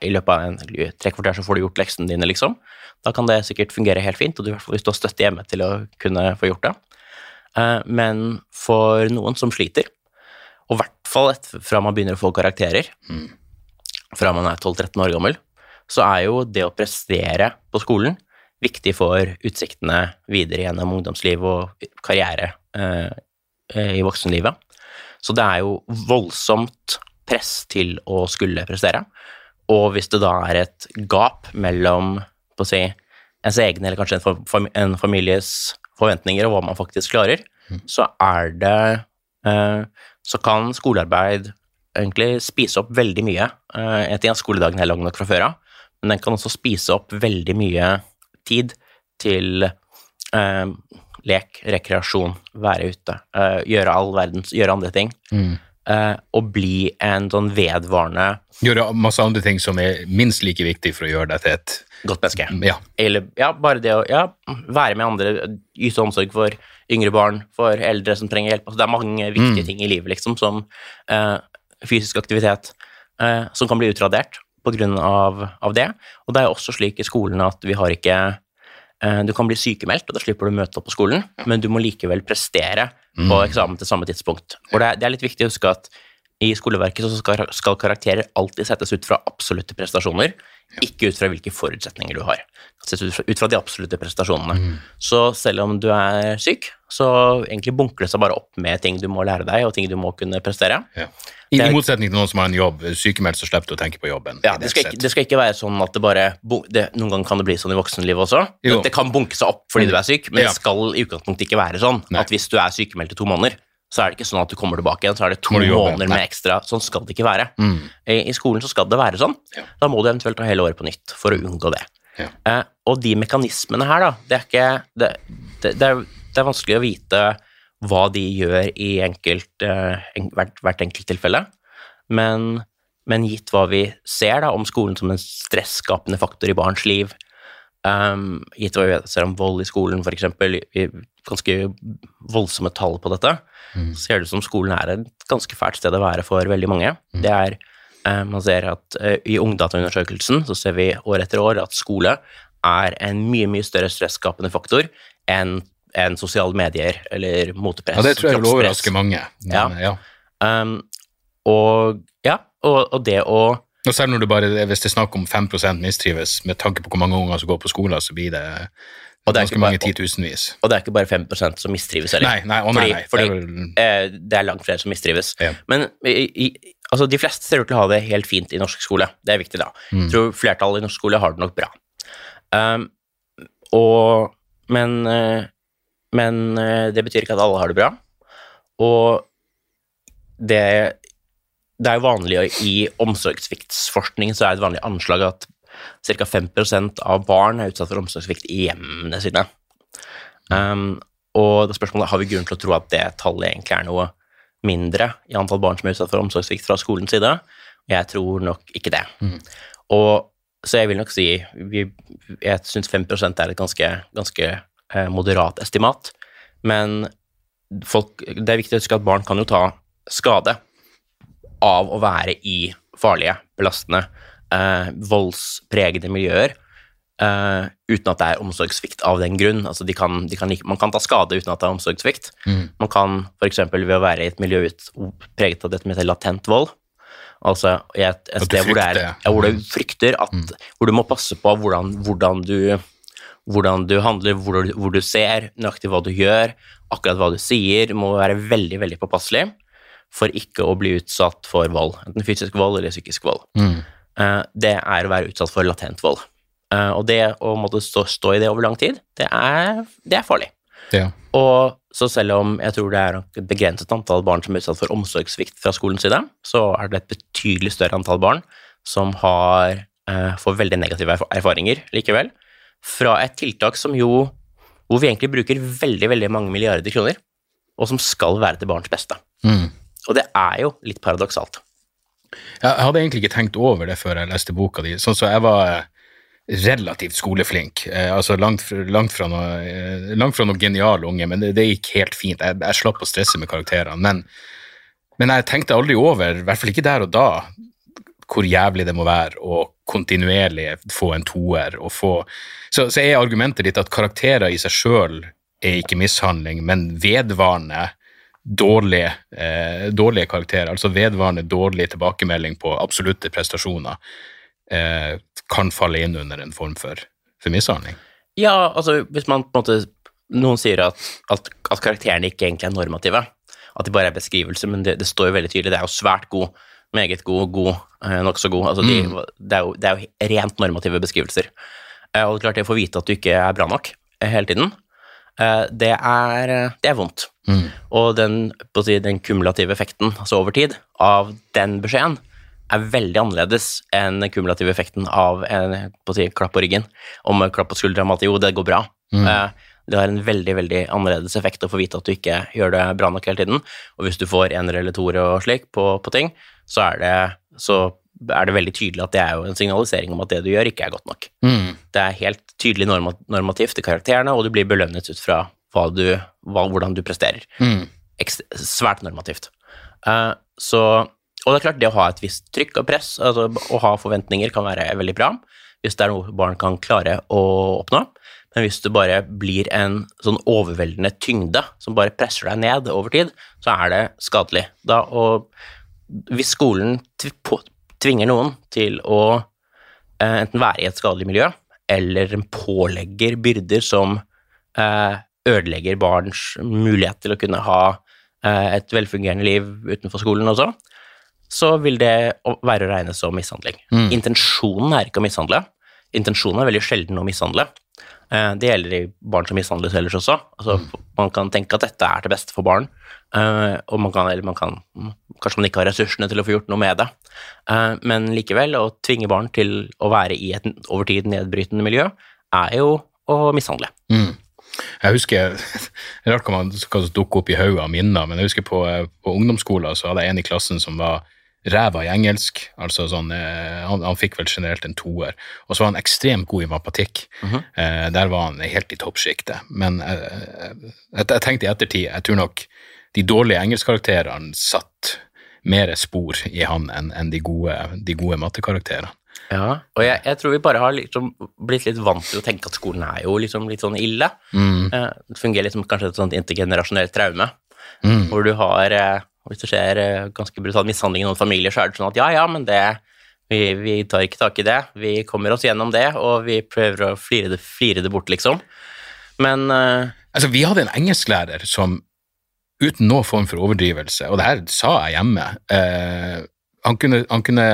B: i løpet av en tre kvarter så får du gjort leksene dine, liksom. Da kan det sikkert fungere helt fint, og du, vil har støtte hjemme til å kunne få gjort det. Eh, men for noen som sliter, og vært, fall et, fra man begynner å få karakterer, fra man er 12-13 år gammel, så er jo det å prestere på skolen viktig for utsiktene videre gjennom ungdomsliv og karriere eh, eh, i voksenlivet. Så det er jo voldsomt press til å skulle prestere. Og hvis det da er et gap mellom på å si, ens egne eller kanskje en, fam- fam- en families forventninger og hva man faktisk klarer, så er det Så kan skolearbeid egentlig spise opp veldig mye. Eh, En ting er at skoledagen er lang nok fra før av, men den kan også spise opp veldig mye tid til eh, lek, rekreasjon, være ute, eh, gjøre all verdens Gjøre andre ting. Eh, og bli en sånn vedvarende
A: Gjøre masse andre ting som er minst like viktig for å gjøre deg til et
B: godt menneske.
A: Ja.
B: Eller ja, bare det å ja, være med andre, yte omsorg for yngre barn, for eldre som trenger hjelp. Altså, det er mange viktige ting i livet, liksom, som eh, fysisk aktivitet, eh, som kan bli utradert på grunn av, av det. Og det er også slik i skolen at vi har ikke eh, Du kan bli sykemeldt, og da slipper du å møte opp på skolen, men du må likevel prestere på eksamen til samme tidspunkt. Og det det er litt viktig å huske at i skoleverket så skal, skal karakterer alltid settes ut fra absolutte prestasjoner, ikke ut fra hvilke forutsetninger du har. Settes ut fra, ut fra de absolutte prestasjonene. Så selv om du er syk, så egentlig bunker det seg bare opp med ting du må lære deg, og ting du må kunne prestere.
A: Ja. I,
B: er-
A: I motsetning til noen som har en jobb, sykemeldt, så slipper du å tenke på jobben.
B: Ja, det skal, ikke, det skal ikke være sånn at det bare det, Noen ganger kan det bli sånn i voksenlivet også.
A: Jo.
B: Det kan bunke seg opp fordi du er syk, men
A: Ja.
B: det skal i utgangspunktet ikke være sånn
A: Nei.
B: at hvis du er sykemeldt i to måneder, så er det ikke sånn at du kommer tilbake igjen, så er det to måneder med ekstra. Sånn skal det ikke være.
A: Mm.
B: I, I skolen så skal det være sånn.
A: Ja.
B: Da må du eventuelt ta hele året på nytt for å unngå det.
A: Ja.
B: Eh, og de mekanismene her, da, det er ikke Det, det, det, er, det er vanskelig å vite hva de gjør i enkelt, eh, hvert, hvert enkelt tilfelle, men, men gitt hva vi ser da, om skolen som en stresskapende faktor i barns liv, um, gitt hva vi ser om vold i skolen, i ganske voldsomme tall på dette, så ser det ut som skolen er et ganske fælt sted å være for veldig mange. Det er, um, man ser at uh, I Ungdataundersøkelsen så ser vi år etter år at skole er en mye mye større stresskapende faktor enn enn sosiale medier eller motepress.
A: Ja, det tror jeg vil overraske mange. Men,
B: Ja.
A: ja.
B: Um, og ja, og, og det å
A: Og selv når du bare, hvis det er snakk om 5% mistrives, med tanke på hvor mange unger som går på skolen, så blir det,
B: det
A: ganske mange titusenvis.
B: Og det er ikke bare 5% som mistrives heller.
A: Nei, nei, å nei, nei.
B: fordi
A: det er vel,
B: eh, det er langt flere som mistrives.
A: Ja.
B: Men i, i, altså, de fleste ser ut til å ha det helt fint i norsk skole. Det er viktig, da.
A: Mm.
B: Jeg tror flertallet i norsk skole har det nok bra. Um, og Men, eh, men eh, det betyr ikke at alle har det bra. Og det, det er jo vanlig i omsorgssviktsforskning så er det et vanlig anslag at ca. 5% av barn er utsatt for omsorgssvikt i hjemmene sine. Um, og da spørsmålet har vi grunn til å tro at det tallet egentlig er noe mindre i antall barn som er utsatt for omsorgssvikt fra skolens side. Jeg tror nok ikke det. Og så jeg vil nok si vi, Jeg syns 5 er et ganske, ganske moderat estimat, men folk, det er viktig å huske at barn kan jo ta skade av å være i farlige, belastende, eh, voldspregede miljøer Uh, uten at det er omsorgssvikt av den grunn. Altså de kan, de kan, man kan ta skade uten at det er omsorgssvikt. Man kan f.eks. ved å være i et miljø ut, preget av dette med latent vold, altså i et, et sted hvor, det er, ja, hvor du frykter at Hvor du må passe på hvordan, hvordan, du, hvordan du handler, hvor du, hvor du ser, nøyaktig hva du gjør, akkurat hva du sier, må være veldig, veldig påpasselig for ikke å bli utsatt for vold, enten fysisk vold eller psykisk vold. Eh, det er å være utsatt for latent vold. Eh, og det å måtte stå, stå i det over lang tid, det er, det er farlig.
A: ja.
B: Og så selv om jeg tror det er et begrenset antall barn som er utsatt for omsorgssvikt fra skolens side, så er det et betydelig større antall barn som har, eh, får veldig negative erfaringer likevel, fra et tiltak som jo hvor vi egentlig bruker veldig, veldig mange milliarder kroner, og som skal være til barns beste.
A: Mm.
B: Og det er jo litt paradoksalt.
A: Jeg hadde egentlig ikke tenkt over det før jeg leste boka di. Sånn så jeg var eh, relativt skoleflink. Eh, altså langt, langt, fra noe, eh, langt fra noe genial unge, men det, det gikk helt fint. Jeg, jeg slapp å stresse med karakterene. Men, men jeg tenkte aldri over, i hvert fall ikke der og da, hvor jævlig det må være å kontinuerlig få en toer. Og få, så, så er argumentet ditt at karakterer i seg sjøl er ikke mishandling, men vedvarende dårlige, eh, dårlige karakterer, altså vedvarende dårlig tilbakemelding på absolutte prestasjoner, eh, kan falle inn under en form for, for mishandling.
B: Ja, altså hvis man på en måte Noen sier at, at, at karakterene ikke egentlig er normative. At de bare er beskrivelser, men det, det står jo veldig tydelig. Det er jo svært god, meget god, god, eh, nokså god. Altså de, det, er jo, det er jo rent normative beskrivelser. Eh, og det er klart det å få vite at du ikke er bra nok eh, hele tiden, det er, det er vondt. Og den, si, den kumulative effekten, altså over tid, av den beskjeden, er veldig annerledes enn den kumulative effekten av en på å si, klapp på ryggen. Om klapp på skuldra med at jo, det går bra. Mm. Det har en veldig veldig annerledes effekt å få vite at du ikke gjør det bra nok hele tiden. Og hvis du får ener eller toer og slik på, på ting, så er, det, så er det veldig tydelig at det er jo en signalisering om at det du gjør, ikke er godt nok. Det er helt tydelig norma normativt i karakterene, og du blir belønnet ut fra hva du, hva, hvordan du presterer. Ekst svært normativt. Uh, så, og det er klart, det å ha et visst trykk og press, altså å ha forventninger, kan være veldig bra, hvis det er noe barn kan klare å oppnå. Men hvis det bare blir en sånn overveldende tyngde som bare presser deg ned over tid, så er det skadelig. Da, og hvis skolen tvinger noen til å eh, enten være i et skadelig miljø, eller pålegger byrder som eh, ødelegger barns mulighet til å kunne ha eh, et velfungerende liv utenfor skolen også, så vil det være å regne som mishandling. Intensjonen er ikke å mishandle. Intensjonen er veldig sjelden å mishandle. Eh, det gjelder i barn som mishandles ellers også. Altså, Man kan tenke at dette er til beste for barn, eh, og man kan, eller man kan Kanskje man ikke har ressursene til å få gjort noe med det, Eh, men likevel, å tvinge barn til å være i et over tid nedbrytende miljø, er jo å mishandle.
A: Jeg husker er rart hva som dukker opp i hodet av minner, men jeg husker på, på ungdomsskolen så hadde jeg en i klassen som var ræva i engelsk. altså sånn, eh, han, han fikk vel generelt en toer. Og så var han ekstremt god i matematikk. eh, der var han helt i toppsjiktet. Men eh, jeg, jeg tenkte i ettertid jeg tror nok de dårlige engelskkarakterene satt mer spor i han enn en de gode, de gode mattekarakterene.
B: Ja, og jeg, jeg tror vi bare har liksom blitt litt vant til å tenke at skolen er jo liksom litt sånn ille. Eh, Det fungerer liksom kanskje et sånt intergenerasjonelt traume, hvor du har eh, Hvis det skjer eh, ganske brutal mishandling i noen familier, så er det sånn at ja, ja, men det vi, vi tar ikke tak i det. Vi kommer oss gjennom det, og vi prøver å flire det, flire det bort, liksom. Men uh,
A: Altså, vi hadde en engelsklærer som uten noen form for overdrivelse, og det her sa jeg hjemme uh, han, kunne, han kunne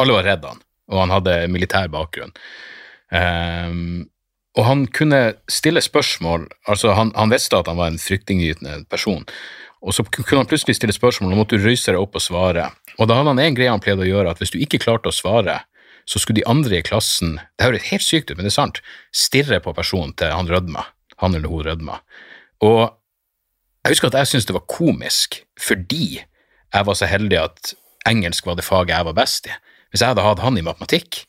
A: Alle var redd han, og han hadde militær bakgrunn. Eh, og han kunne stille spørsmål altså han, han visste at han var en fryktinngytende person, og så kunne han plutselig stille spørsmål, og måtte du røyse deg opp og svare. Og da hadde han en greie han pleide å gjøre, at hvis du ikke klarte å svare, så skulle de andre i klassen det høres helt sykt ut, men det er sant, stirre på personen til han rødma. Han eller hun rødma. Og jeg husker at jeg syntes det var komisk fordi jeg var så heldig at engelsk var det faget jeg var best i. Hvis jeg hadde hatt han i matematikk,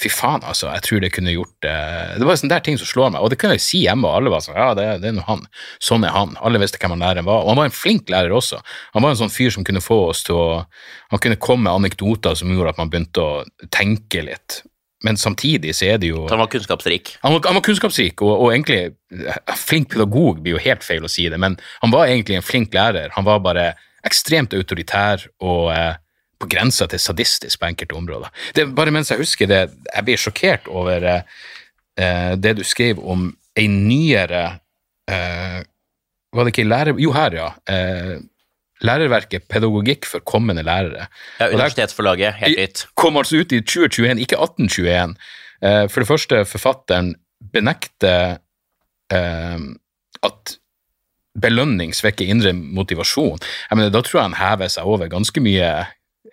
A: fy faen, altså, jeg tror det kunne gjort eh, Det var sånne der ting som slår meg, og det kunne jeg si hjemme, og alle var sånn ja, det, det er nå han. Sånn er han. Alle visste hvem han læreren var. Og han var en flink lærer også. Han var en sånn fyr som kunne få oss til å Han kunne komme med anekdoter som gjorde at man begynte å tenke litt. Men samtidig så er det jo
B: han var kunnskapsrik.
A: han var, han var kunnskapsrik, og, og egentlig eh, flink pedagog blir jo helt feil å si det, men han var egentlig en flink lærer. Han var bare ekstremt autoritær og eh, på grensa til sadistisk på enkelte områder. Det er bare mens jeg husker det, jeg blir sjokkert over eh, det du skrev om ei nyere eh, Var det ikke lærer... Jo, her, ja. Eh, lærerverket Pedagogikk for kommende lærere.
B: Ja, Universitetsforlaget, helt nytt.
A: kom altså ut i 2021, ikke 1821. Eh, For det første, forfatteren benekter eh, at belønning svekker indre motivasjon. Jeg mener, Da tror jeg han hever seg over ganske mye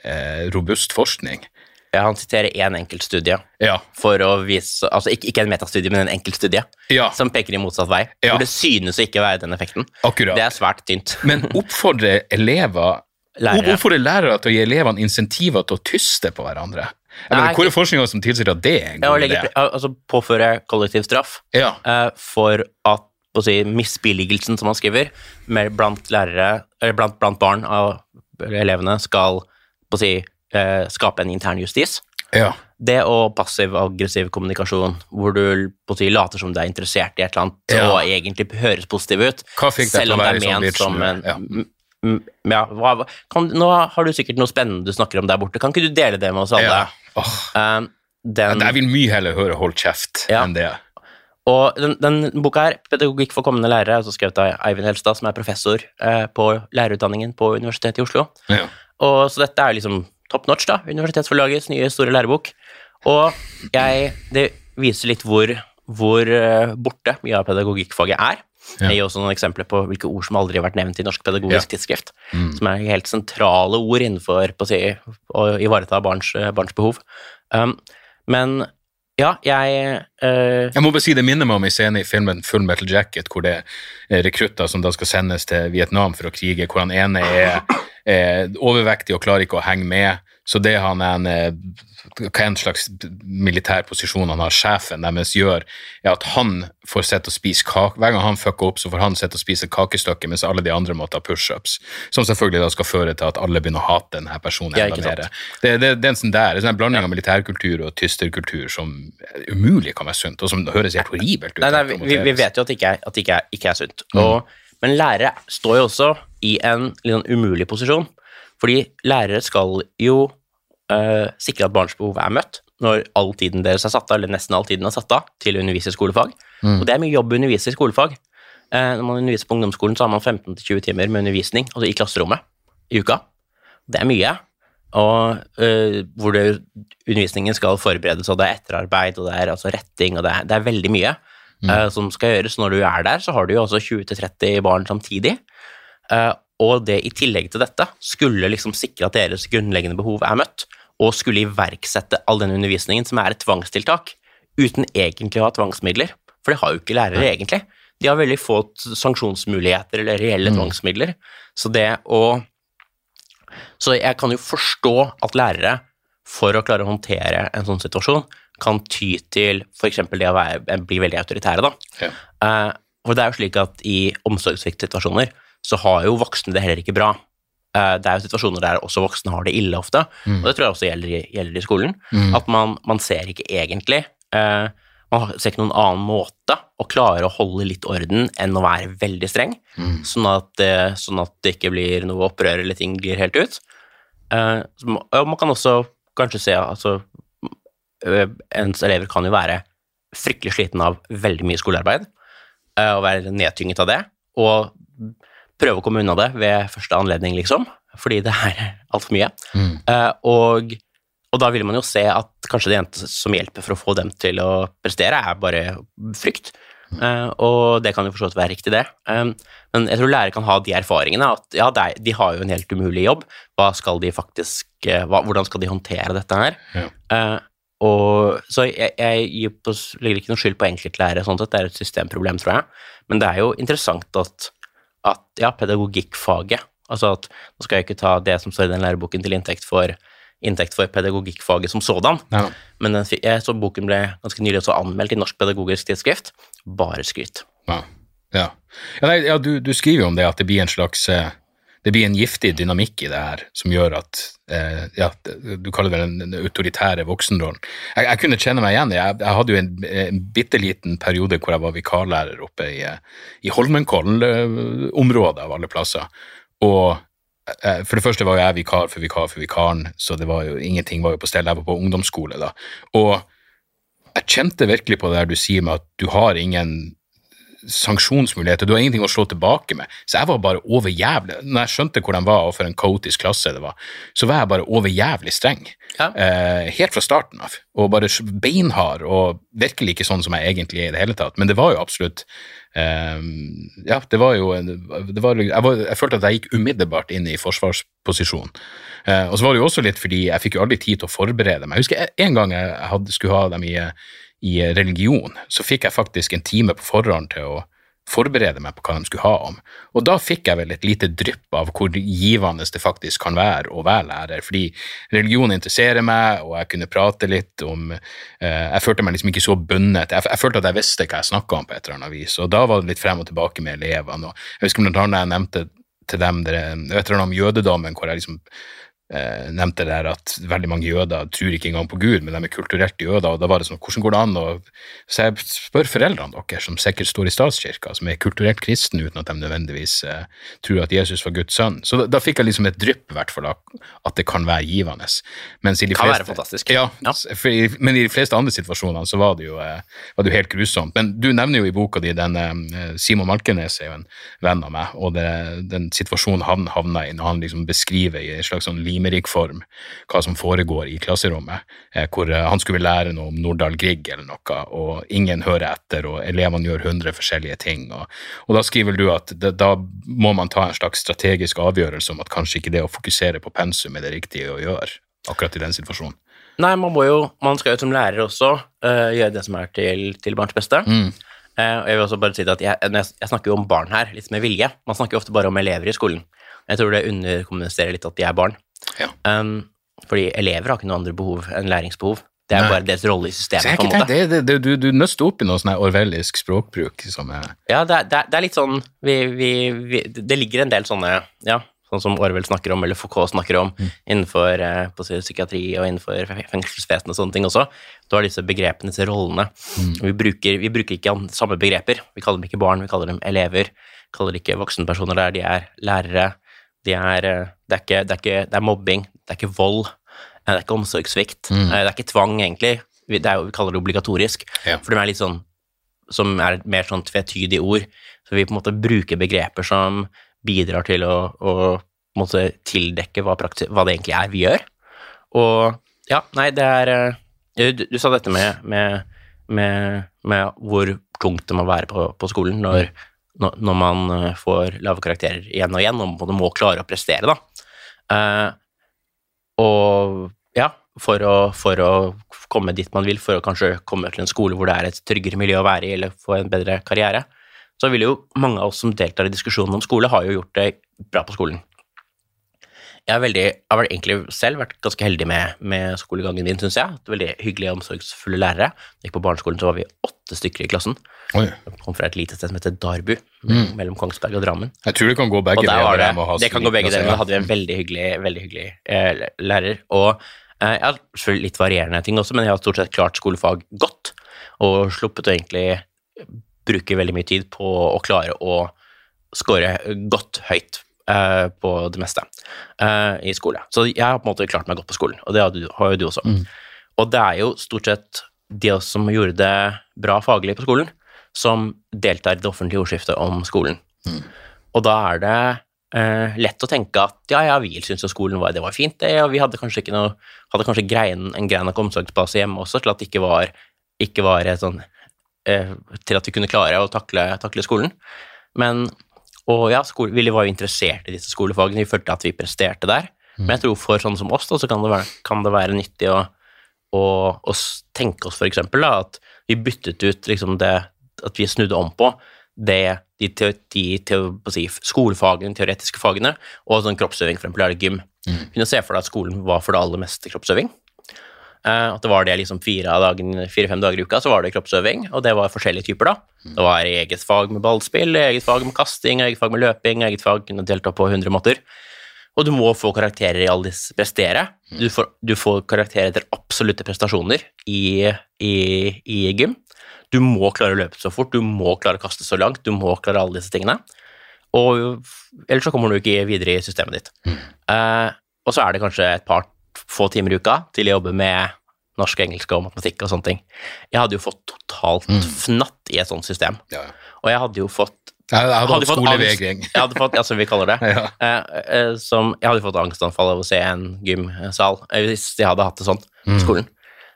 A: eh, robust forskning.
B: Ja, han siterer én enkeltstudie
A: Ja.
B: for å vise Altså ikke, ikke en metastudie, men en enkeltstudie
A: Ja,
B: som peker i motsatt vei.
A: Ja.
B: Hvor det synes å ikke være den effekten.
A: akkurat.
B: Det er svært tynt.
A: Men oppfordrer elever
B: Lærere.
A: Lærere til å gi elevene insentiver til å tyste på hverandre? Jeg
B: Nei,
A: mener, hvor er forskninga som tilsier at det er en god idé?
B: altså påføre kollektiv straff
A: Ja.
B: eh, for at på å si, misbilligelsen, som man skriver, med blant lærere, eller blant, blant barn av elevene skal på å si, eh, skape en intern justis.
A: ja.
B: Det og passiv-aggressiv kommunikasjon, hvor du på å si, later som du er interessert i et eller annet,
A: Ja.
B: og egentlig høres positiv ut, selv om det er
A: sånn
B: ment som en
A: Ja.
B: ja, hva, kan, Nå har du sikkert noe spennende du snakker om der borte, kan ikke du dele det med oss alle?
A: Ja. Åh.
B: Um, den,
A: Jeg vil mye heller høre Hold kjeft
B: Ja.
A: enn det.
B: Og den, den boka her, 'Pedagogikk for kommende lærere', er altså skrevet av Eivind Helstad, som er professor eh, på lærerutdanningen på Universitetet i Oslo.
A: Ja.
B: Og Så dette er liksom top notch, da. Universitetsforlagets nye store lærebok. Og jeg, det viser litt hvor, hvor eh, borte mye av pedagogikkfaget er.
A: Ja.
B: Jeg gir også noen eksempler på hvilke ord som aldri har vært nevnt i Norsk pedagogisk
A: Ja.
B: tidsskrift.
A: Mm.
B: Som er helt sentrale ord innenfor si, å ivareta barns, eh, barns behov. Um, men ja, jeg eh,
A: Jeg må bare si Det minner meg om en scene i filmen Full Metal Jacket, hvor det er rekrutter som da skal sendes til Vietnam for å krige, hvor han ene er, er overvektig og klarer ikke å henge med. Så det han er en, eh, hva en slags militær posisjon han har, sjefen deres gjør, er at han får sitte og spise kake. Hver gang han fucker opp, så får han sitte og spise kakestykke, mens alle de andre må ta pushups. Som selvfølgelig da skal føre til at alle begynner å hate denne personen enda mer. Det, det, det er en sånn der, er en blanding av militærkultur og tysterkultur som umulig kan være sunt, og som høres helt horribelt ut.
B: Nei, nei, vi, vi vet jo at det ikke er, det ikke er, ikke er sunt.
A: Mm.
B: Men lærere står jo også i en litt sånn umulig posisjon, fordi lærere skal jo uh, sikre at barns behov er møtt når all tiden deres er satt av, eller nesten all tiden er satt av, til å undervise i skolefag.
A: Mm.
B: Og det er mye jobb å undervise i skolefag. Uh, når man underviser på ungdomsskolen, så har man 15-20 timer med undervisning, altså i klasserommet, i uka. Det er mye. Og uh, hvor det, undervisningen skal forberedes, og det er etterarbeid, og det er altså retting, og det er, det er veldig mye. Mm. som skal gjøres. Når du er der, så har du jo også 20-30 barn samtidig. Eh, og det i tillegg til dette skulle liksom sikre at deres grunnleggende behov er møtt, og skulle iverksette all den undervisningen som er et tvangstiltak, uten egentlig å ha tvangsmidler. For det har jo ikke lærere egentlig. De har veldig få sanksjonsmuligheter eller reelle tvangsmidler. Så det å Så jeg kan jo forstå at lærere, for å klare å håndtere en sånn situasjon, kan ty til f.eks. det å være, bli veldig autoritære, da.
A: Ja.
B: Eh, for det er jo slik at i omsorgssviktsituasjoner så har jo voksne det heller ikke bra. Eh, det er jo situasjoner der også voksne har det ille ofte, og det tror jeg også gjelder i, gjelder i skolen. At man, man ser ikke egentlig eh, Man ser ikke noen annen måte å klare å holde litt orden enn å være veldig streng, sånn, at, eh, sånn at det ikke blir noe opprør eller ting glir helt ut. Eh, og man kan også kanskje se altså, ø, ens elever kan jo være fryktelig sliten av veldig mye skolearbeid, eh, og være nedtynget av det, og prøve å komme unna det ved første anledning, liksom, fordi det er altfor mye. Eh, og, og da vil man jo se at kanskje det eneste som hjelper for å få dem til å prestere, er bare frykt. Uh, og det kan jo for så vidt være riktig, det. Um, men jeg tror lærere kan ha de erfaringene at ja, de har jo en helt umulig jobb. Hva skal de faktisk, hva, hvordan skal de håndtere dette her?
A: Ja.
B: Uh, og, så jeg, jeg på, legger ikke noe skyld på enkeltlærere, sånn sett, det er et systemproblem, tror jeg. Men det er jo interessant at, at ja, pedagogikkfaget Altså at nå skal jeg ikke ta det som står i den læreboken til inntekt for, inntekt for pedagogikkfaget som sådan,
A: Ja.
B: men den, jeg så boken ble ganske nylig også anmeldt i Norsk pedagogisk tidsskrift. Bare skryt.
A: Ja. ja. ja, nei, du, du skriver jo om det at det blir en slags eh, det blir en giftig dynamikk i det her som gjør at eh, ja, Du kaller det den autoritære voksenrollen. Jeg, jeg kunne kjenne meg igjen. Jeg, jeg hadde jo en, en bitte liten periode hvor jeg var vikarlærer oppe i, eh, i Holmenkollen-området, av alle plasser. Og eh, for det første var jo jeg vikar for vikar for vikaren, så det var jo, ingenting var jo på stell. Jeg var på ungdomsskole da. Og jeg kjente virkelig på det der du sier med at du har ingen sanksjonsmuligheter, du har ingenting å slå tilbake med. Så jeg var bare overjævlig Når jeg skjønte hvor de var, og for en kaotisk klasse det var, så var jeg bare overjævlig streng.
B: Ja.
A: Eh, helt fra starten av. Og bare beinhard, og virkelig ikke sånn som jeg egentlig er i det hele tatt. Men det var jo absolutt eh, Ja, det var jo det var, jeg, var, jeg følte at jeg gikk umiddelbart inn i forsvarsposisjon. Eh, og så var det jo også litt fordi jeg fikk jo aldri tid til å forberede meg. Jeg husker en gang jeg hadde, skulle ha dem i, i religion, så fikk jeg faktisk en time på forhånd til å forberede meg på hva de skulle ha om. Og da fikk jeg vel et lite drypp av hvor givende det faktisk kan være å være lærer, fordi religion interesserer meg, og jeg kunne prate litt om eh, Jeg følte meg liksom ikke så bundet. Jeg, jeg følte at jeg visste hva jeg snakka om på et eller annet vis, og da var det litt frem og tilbake med elevene. og Jeg husker blant annet jeg nevnte til dem det, et eller annet om jødedommen, hvor jeg liksom eh, nevnte der at veldig mange jøder tror ikke engang på Gud, men de er kulturelt jøder, og da var det sånn, hvordan går det an å Så jeg spør foreldrene deres, som sikkert står i statskirka, som er kulturelt kristne uten at de nødvendigvis eh, tror at Jesus var Guds sønn. Så da, da fikk jeg liksom et drypp, i hvert fall, at det kan være givende. Mens i de
B: Kan
A: fleste,
B: være fantastisk.
A: Ja,
B: Ja.
A: For men i de fleste andre situasjonene så var det jo, eh, var det jo helt grusomt. Men du nevner jo i boka di den eh, Simon Malkenes er jo en venn av meg, og det, den situasjonen han havna i når han liksom beskriver i en slags sånn limerick-form hva som foregår i klasserommet, eh, hvor eh, han skulle lære noe om Nordahl Grieg eller noe, og ingen hører etter, og elevene gjør hundre forskjellige ting. Og, og da skriver du at det, da må man ta en slags strategisk avgjørelse om at kanskje ikke det å fokusere på pensum er det riktige å gjøre akkurat i den situasjonen.
B: Nei, man må jo, man skal jo som lærer også uh, gjøre det som er til, til barns beste.
A: Mm.
B: Uh, og jeg vil også bare si at jeg, jeg, jeg snakker jo om barn her, litt med vilje. Man snakker jo ofte bare om elever i skolen. Jeg tror det underkommuniserer litt at de er barn.
A: Ja.
B: Um, fordi elever har ikke noe andre behov enn læringsbehov. Det er
A: Nei.
B: bare deres rolle i
A: Så
B: systemet,
A: jeg
B: på en måte.
A: det, det, du, du nøster opp i noe sånn orwellisk språkbruk som er
B: Ja, det er, det er, litt sånn vi, vi, vi, Det ligger en del sånne Ja, sånn som Orwell snakker om, eller Foucault snakker om,
A: Mm.
B: innenfor eh, på psykiatri og innenfor fe- fengselsvesen og sånne ting også. Du har disse begrepene, disse rollene.
A: Mm.
B: Vi, bruker, vi bruker ikke samme begreper. Vi kaller dem ikke barn, vi kaller dem elever. Vi kaller ikke voksenpersoner der, de er lærere. De er, eh, det, er ikke, det, er ikke, det er mobbing, det er ikke vold, eh, det er ikke omsorgssvikt.
A: Mm.
B: eh, Det er ikke tvang, egentlig. Det er jo, vi kaller det obligatorisk.
A: Ja.
B: For de er litt sånn som er mer sånn tvetydige ord. Så vi på en måte bruker begreper som bidrar til å, å måte tildekke hva, hva det egentlig er vi gjør. Og ja, nei, det er Du, du sa dette med, med, med, med hvor tungt det må være på, på skolen når, når, når man eh, får lave karakterer igjen og igjen, og man må klare å prestere, da. Eh, og ja, for å, for å komme dit man vil, for å kanskje komme til en skole hvor det er et tryggere miljø å være i, eller få en bedre karriere, så vil jo mange av oss som deltar i diskusjonen om skole, har jo gjort det bra på skolen. Jeg har, veldig, jeg har egentlig selv vært ganske heldig med, med skolegangen min, syns jeg. Veldig hyggelige og omsorgsfulle lærere. Jeg gikk på barneskolen, så var vi åtte stykker i klassen.
A: Oi.
B: Jeg kom fra et lite sted som heter Darbu, mellom Kongsberg og Drammen.
A: Jeg tror det kan gå begge deler.
B: det, det kan gå begge deler, men da hadde vi en veldig hyggelig, veldig hyggelig eh, lærer. Og eh, jeg har selvfølgelig litt varierende ting også, men jeg har stort sett klart skolefag godt, og sluppet å egentlig bruke veldig mye tid på å klare å score godt høyt eh, på det meste eh, i skole. Så jeg har på en måte klart meg godt på skolen, og det har, du, har jo du også. Og det er jo stort sett de som gjorde det bra faglig på skolen, som deltar i det offentlige ordskiftet om skolen. Og da er det Uh, lett å tenke at ja, ja, vi syntes jo skolen var, det var fint, det, og vi hadde kanskje ikke noe, hadde kanskje grein, en grei nok omsorgsbase hjemme også til at det ikke var, ikke var sånn uh, til at vi kunne klare å takle, takle skolen. Men, og ja, skole, vi var jo interessert i disse skolefagene, vi følte at vi presterte der. Men jeg tror for sånne som oss, da, så kan det være, kan det være nyttig å, å, å tenke oss for eksempel da, at vi byttet ut liksom det, at vi snudde om på det, de, te, de te, si, skolefagene, teoretiske fagene, og sånn kroppsøving, for eksempel gym. Kunne se for deg at skolen var for det aller meste kroppsøving. Eh, at det var det liksom fire-fem dagen- fire-fem dager i uka, så var det kroppsøving, og det var forskjellige typer, da. Det var eget fag med ballspill, eget fag med kasting, eget fag med løping, eget fag delt delta på 100 måter. Og du må få karakterer i alle disse prestere. Du får, du får karakterer etter absolutte prestasjoner i, i, i gym. Du må klare å løpe så fort, du må klare å kaste så langt, du må klare alle disse tingene. Og ellers så kommer du ikke videre i systemet ditt. Eh, og så er det kanskje et par få timer i uka til å jobbe med norsk, engelsk og matematikk og sånne ting. Jeg hadde jo fått totalt fnatt i et sånt system.
A: Ja.
B: Og jeg hadde jo fått
A: Jeg, hadde
B: hadde fått angst- Jeg hadde fått, ja, som vi kaller det.
A: Ja.
B: Eh, eh, som, jeg hadde fått angstanfall av å se en gymsal eh, hvis jeg hadde hatt det sånn på skolen.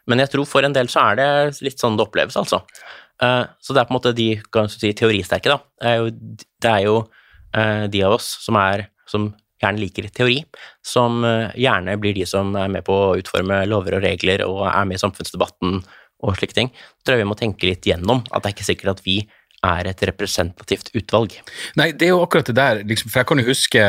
B: Men jeg tror for en del så er det litt sånn det oppleves, altså. Eh, så det er på en måte de kan si, teoristerke, da. Det er jo, det er jo eh, de av oss som er som gjerne liker teori, som eh, gjerne blir de som er med på å utforme lover og regler og er med i samfunnsdebatten og slike ting. Tror jeg vi må tenke litt gjennom at det er ikke sikkert at vi er et representativt utvalg.
A: Nei, det er jo akkurat det der, liksom, for jeg kan jo huske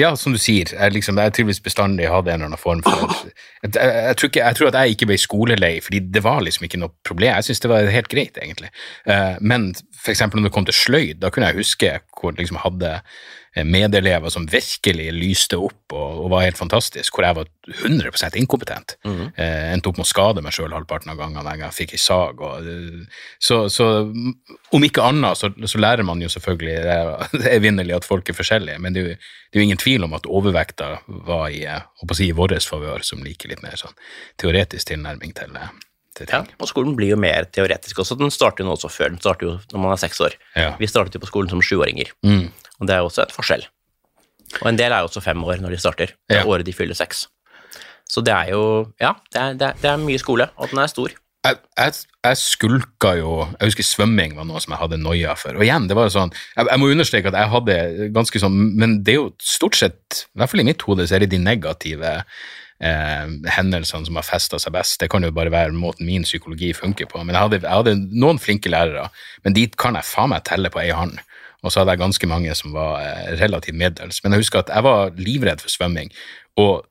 A: Ja, som du sier, jeg, liksom, jeg trives bestandig hadde en eller annen form for jeg, jeg, jeg, tror ikke, jeg tror at jeg ikke ble skolelei, fordi det var liksom ikke noe problem. Jeg syns det var helt greit, egentlig. Uh, men eksempel når det kom til sløyd, da kunne jeg huske hvor liksom hadde medelever som virkelig lyste opp og, og var helt fantastisk, hvor jeg var 100 inkompetent. Eh, endte opp med å skade meg sjøl halvparten av gangene jeg fikk ei sag. Og, eh, så, så mm, om ikke annet, så, så lærer man jo selvfølgelig det er- det er evinnelig at folk er forskjellige, men det er, jo, det er jo ingen tvil om at overvekta var i, eh, si, i vår favør, som liker litt mer sånn teoretisk tilnærming til, eh, til
B: Ja, og skolen blir jo mer teoretisk også. Den starter jo nå også før. Den starter jo når man er seks år.
A: Ja.
B: Vi startet jo på skolen som sjuåringer,
A: Mm.
B: og det er jo også et forskjell. Og en del er jo også fem år når de starter. Det er
A: Ja.
B: året de fyller seks. Så det er jo Ja, det er, det er, det er mye skole, og den er stor.
A: jeg, jeg, jeg skulka jo Jeg husker svømming var noe som jeg hadde noia for. Og igjen, det var jo sånn jeg, jeg må understreke at jeg hadde ganske sånn Men det er jo stort sett, i hvert fall i mitt hode, så er det de negative eh, hendelsene som har festa seg best. Det kan jo bare være måten min psykologi funker på. Men jeg hadde, jeg hadde noen flinke lærere, men de kan jeg faen meg telle på ei hånd. Og så hadde jeg ganske mange som var eh, relativt middels. Men jeg husker at jeg var livredd for svømming. Og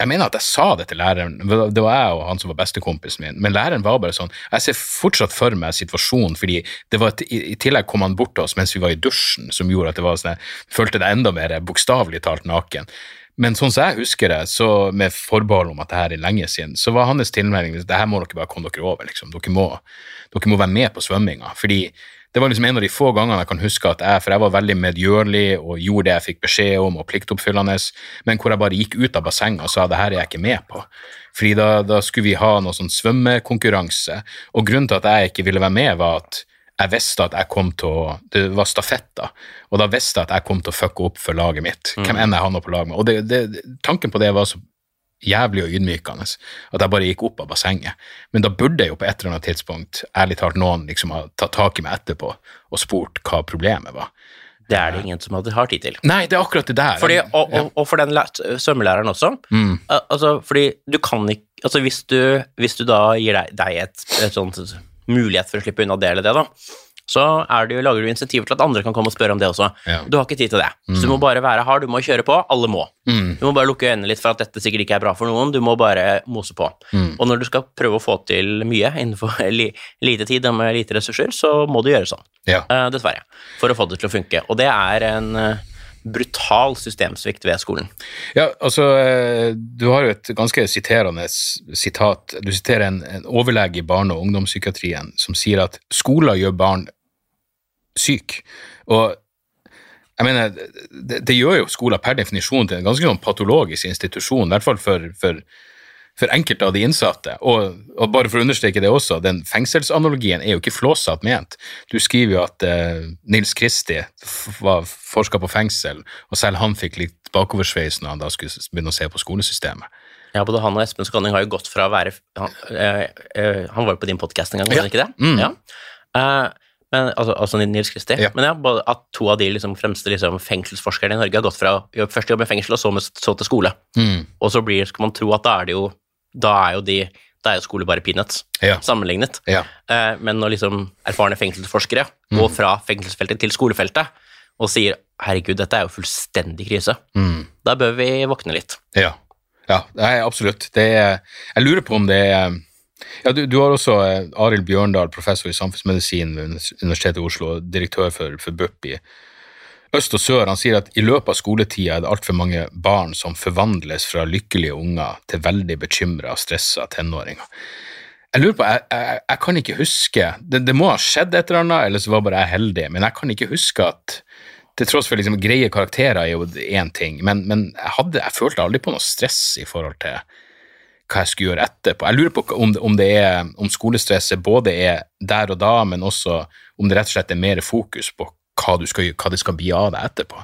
A: jeg mener at jeg sa det til læreren, det var jeg og han som var bestekompisen min, men læreren var bare sånn Jeg ser fortsatt for meg situasjonen, fordi det var et, i tillegg kom han bort til oss mens vi var i dusjen, som gjorde at det var sånn, jeg følte det enda mer bokstavelig talt naken. Men sånn som jeg husker det, så med forbehold om at det her er lenge siden, så var hans tilmelding det her må dere bare komme dere over. liksom. Dere må, dere må være med på svømminga. fordi det var liksom en av de få gangene jeg kan huske at jeg, for jeg var veldig medgjørlig og gjorde det jeg fikk beskjed om, og pliktoppfyllende, men hvor jeg bare gikk ut av bassenget og sa det her er jeg ikke med på. Fordi da, da skulle vi ha noe sånn svømmekonkurranse, og grunnen til at jeg ikke ville være med, var at jeg visste at jeg kom til å Det var stafett, da. Og da visste jeg at jeg kom til å fucke opp for laget mitt. Hvem enn jeg havna på lag med. Og det, det, tanken på det var så jævlig og ydmykende at jeg bare gikk opp av bassenget. Men da burde jo på et eller annet tidspunkt ærlig talt noen liksom ha tatt tak i meg etterpå og spurt hva problemet var.
B: Det er det ingen som hadde har tid til.
A: Nei, det er akkurat det der.
B: Fordi, og, og, og for den svømmelæreren også.
A: Mm.
B: Altså, fordi du kan ikke Altså, hvis du, hvis du da gir deg, deg et, et sånt mulighet for å slippe unna det eller det, da, så er det lager du insentiver til at andre kan komme og spørre om det også.
A: Ja.
B: Du har ikke tid til det. Så du må bare være hard, du må kjøre på. Alle må.
A: Mm.
B: Du må bare lukke øynene litt for at dette sikkert ikke er bra for noen. Du må bare mose på.
A: Mm.
B: Og når du skal prøve å få til mye innenfor li, lite tid og med lite ressurser, så må du gjøre sånn.
A: Ja.
B: Uh, dessverre. For å få det til å funke. Og det er en eh, brutal systemsvikt ved skolen.
A: Ja, altså, eh, du har jo et ganske siterende sitat. Du siterer en, en overlege i barne- og ungdomspsykiatrien som sier at skoler gjør barn syke. Og jeg mener, det, det gjør jo skoler per definisjon til en ganske sånn patologisk institusjon, i hvert fall for, for, for enkelte av de innsatte. Og, og bare for å understreke det også, den fengselsanalogien er jo ikke flåsatt ment. Du skriver jo at eh, Nils Kristi var forska på fengsel, og selv han fikk litt bakoversveis når han da skulle begynne å se på skolesystemet.
B: Ja, både han og Espen Skåning har jo gått fra å være Han, øh, øh, han var jo på din podkast en gang, var
A: Ja.
B: han ikke det?
A: Mm.
B: Ja. Uh, men, altså, altså Nils Kristi.
A: Ja.
B: Men ja, at to av de liksom, fremste liksom, fengselsforskerne i Norge har gått fra å først jobbe i fengsel, og så, med, så til skole.
A: Mm.
B: Og så blir, skal man tro at da er det jo Da er jo de da er jo skole bare peanuts,
A: Ja.
B: sammenlignet.
A: Ja.
B: Eh, men når liksom erfarne fengselsforskere går fra fengselsfeltet til skolefeltet og sier 'herregud, dette er jo fullstendig krise',
A: Mm.
B: da bør vi våkne litt.
A: Ja, ja absolutt. Det er, jeg lurer på om det er ja, du, du har også eh, Arild Bjørndal, professor i samfunnsmedisin ved Universitetet i Oslo, direktør for, for BUP i øst og sør. Han sier at i løpet av skoletida er det altfor mange barn som forvandles fra lykkelige unger til veldig bekymra, stressa tenåringer. Jeg lurer på, jeg, jeg, jeg kan ikke huske det, det må ha skjedd et eller annet, eller så var bare jeg heldig, men jeg kan ikke huske at til tross for liksom greie karakterer er jo én ting, men, men jeg, hadde, jeg følte aldri på noe stress i forhold til hva jeg skulle gjøre etterpå. Jeg lurer på om, om, er, om skolestresset både er der og da, men også om det rett og slett er mer fokus på hva, du skal, hva det skal bli av deg etterpå.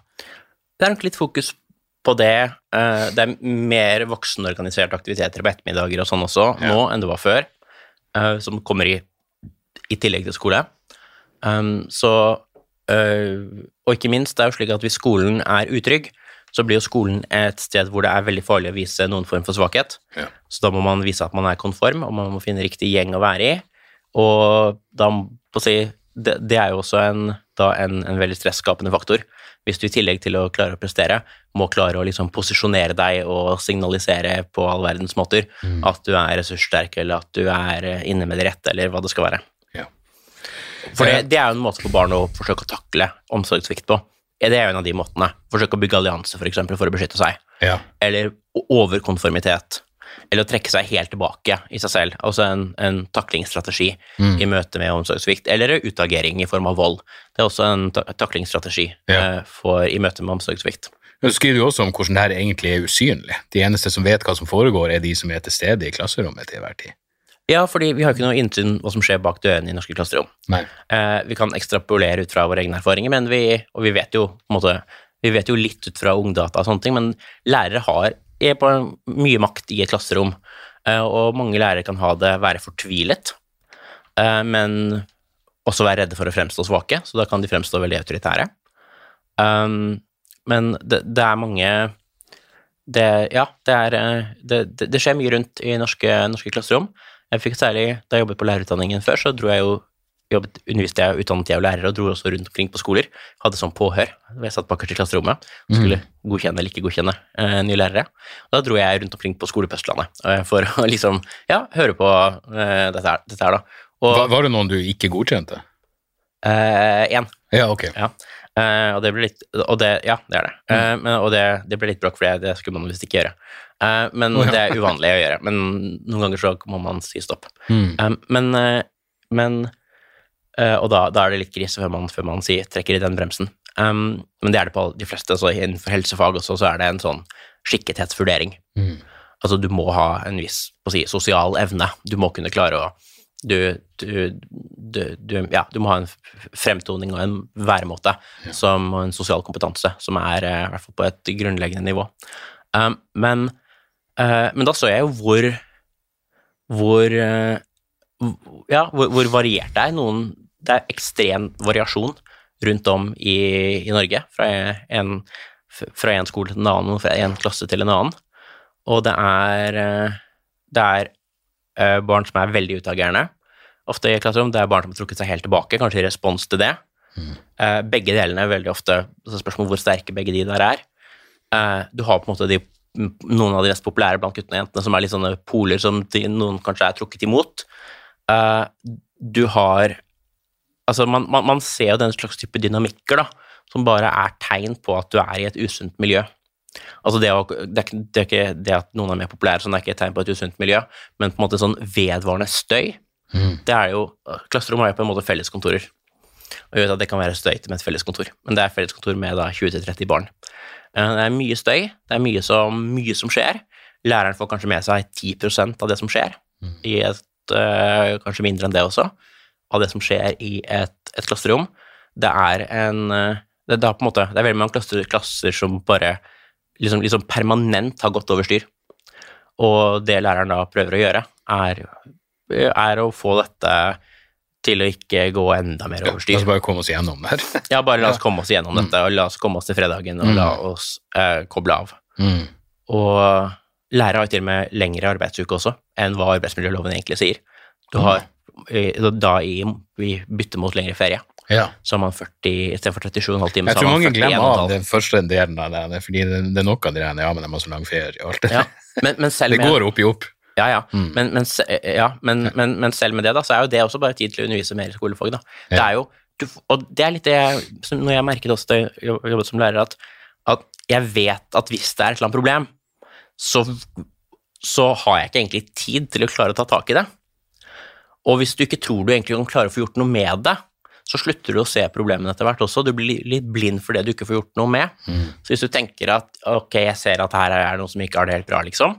B: Det er nok litt fokus på det. Eh, Det er mer voksenorganiserte aktiviteter på ettermiddager og sånn også
A: Ja.
B: nå enn det var før, eh, som kommer i, i tillegg til skole. Um, så eh, Og ikke minst, det er jo slik at hvis skolen er utrygg, så blir jo skolen et sted hvor det er veldig farlig å vise noen form for svakhet.
A: Ja.
B: Så da må man vise at man er konform, og man må finne riktig gjeng å være i. Og da på å si, det, det er jo også en, da en, en veldig stresskapende faktor. Hvis du i tillegg til å klare å prestere, må klare å liksom posisjonere deg og signalisere på all verdens måter at du er ressurssterk, eller at du er eh, inne med det rette, eller hva det skal være.
A: Ja.
B: For det, det er jo en måte for barn å forsøke å takle omsorgssvikt på. Det er jo en av de måtene. Forsøke å bygge allianse, for eksempel, for å beskytte seg
A: Ja.
B: eller overkonformitet, eller å trekke seg helt tilbake i seg selv. Altså en, en taklingsstrategi
A: Mm.
B: i møte med omsorgssvikt, eller utagering i form av vold. Det er også en ta taklingsstrategi
A: Ja.
B: eh, for, i møte med omsorgssvikt.
A: Du skriver jo også om hvordan dette egentlig er usynlig. De eneste som vet hva som foregår, er de som er til stede i klasserommet til enhver tid.
B: Ja, fordi vi har ikke noe innsyn hva som skjer bak dørene i norske klasserom.
A: Nei.
B: Eh, vi kan ekstrapolere ut fra våre egne erfaringer, men vi, og vi vet jo på en måte, vi vet jo litt ut fra ungdata og sånne ting, men lærere har er på mye makt i et klasserom, eh, og mange lærere kan ha det, være fortvilet, eh, men også være redde for å fremstå svake, så da kan de fremstå veldig autoritære. Um, men det, det er mange det, Ja, det er eh, det, skjer mye rundt i norske, norske klasserom. Jeg fikk særlig, Da jeg jobbet på lærerutdanningen før, så dro jeg jo jobbet, underviste jeg, utdannet jeg og lærere, og dro også rundt omkring på skoler. Hadde sånn påhør. Jeg satt bakerst i klasserommet og skulle godkjenne eller ikke godkjenne eh, nye lærere. Og da dro jeg rundt omkring på skoler på Østlandet eh, for å liksom, ja, høre på eh, dette, her, dette her, da. Og
A: Var, var det noen du ikke godkjente?
B: én.
A: Ja, ok.
B: Ja. Eh, og det ble litt og det, Ja, det er det. Eh, men, og det, det ble litt bråk, for det, skulle man visst ikke gjøre. Eh, men det er uvanlig å gjøre. Men noen ganger så må man si stopp.
A: Mm.
B: Men eh, men eh, Og da, da er det litt gris før man, før man sier, trekker i den bremsen. Um, men det er det på de fleste. Så innenfor helsefag også så er det en sånn skikkethetsvurdering.
A: Mm.
B: Altså du må ha en viss på å si, sosial evne. Du må kunne klare å du, du, du, ja, du må ha en fremtoning og en væremåte som, og en sosial kompetanse som er eh, i hvert fall på et grunnleggende nivå. Um, men uh, men da så jeg jo hvor hvor uh, ja, hvor, hvor variert det er. Noen, det er ekstrem variasjon rundt om i, i Norge, fra en, fra en skole til en annen, fra en klasse til en annen. Og det er, eh, det er eh, barn som er veldig utagerende, ofte i klasserom. Det er barn som har trukket seg helt tilbake, kanskje i respons til det. Mm. begge delene er veldig ofte så Spørsmål hvor sterke begge de der er. Eh, du har på en måte de, noen av de mest populære blant guttene og jentene som er litt sånne poler som noen kanskje er trukket imot. Eh, du har Altså, man, man, man ser jo den slags type dynamikker, da, som bare er tegn på at du er i et usunt miljø. Altså det, å, det, er, det er ikke det at noen er mer populære, sånn det er ikke et tegn på et usunt miljø, men på en måte sånn vedvarende støy. Det er jo, Klasserom har jo på en måte felleskontorer. Og jeg vet at det kan være støyt med et felleskontor, men det er felleskontor med 20-30 barn. Eh, Det er mye støy, det er mye som, mye som skjer. Læreren får kanskje med seg 10% av det som skjer, i et, eh, kanskje mindre enn det også, av det som skjer i et, et klasserom. Det er en eh, det, det, måte, det er veldig mange klasser, klasser som bare liksom, liksom permanent har gått over styr. Og det læreren da prøver å gjøre, er, er å få dette til å ikke gå enda mer over
A: La
B: styr.
A: oss bare komme oss gjennom det her.
B: Ja, bare la oss komme oss gjennom dette, og la oss komme oss til fredagen, og la oss eh, koble av.
A: Mm.
B: Og lærere har jo til og med lengre arbeidsuke også, enn hva arbeidsmiljøloven egentlig sier. Du har eh, da i, vi bytter mot lengre ferie,
A: Ja.
B: så har man 40 istedenfor 37,5 timer.
A: Jeg tror mange glemmer av den første delen av det, fordi det, det er noe av det der, ja, men de har så lang ferie og alt det
B: Ja, men, men
A: Det går opp i opp.
B: Ja, ja.
A: Mm.
B: Men, men, ja men, men, men selv med det, da, så er jo det også bare tid til å undervise mer i skolefag, da. Det er jo, du, og det er litt det jeg, når jeg merket også da jeg jobbet som lærer, at, at jeg vet at hvis det er et eller annet problem, så, så har jeg ikke egentlig tid til å klare å ta tak i det. Og hvis du ikke tror du egentlig kan klare å få gjort noe med det, så slutter du å se problemene etter hvert også. Du blir litt blind for det du ikke får gjort noe med. Så hvis du tenker at ok, jeg ser at her er noe som ikke har det helt bra, liksom,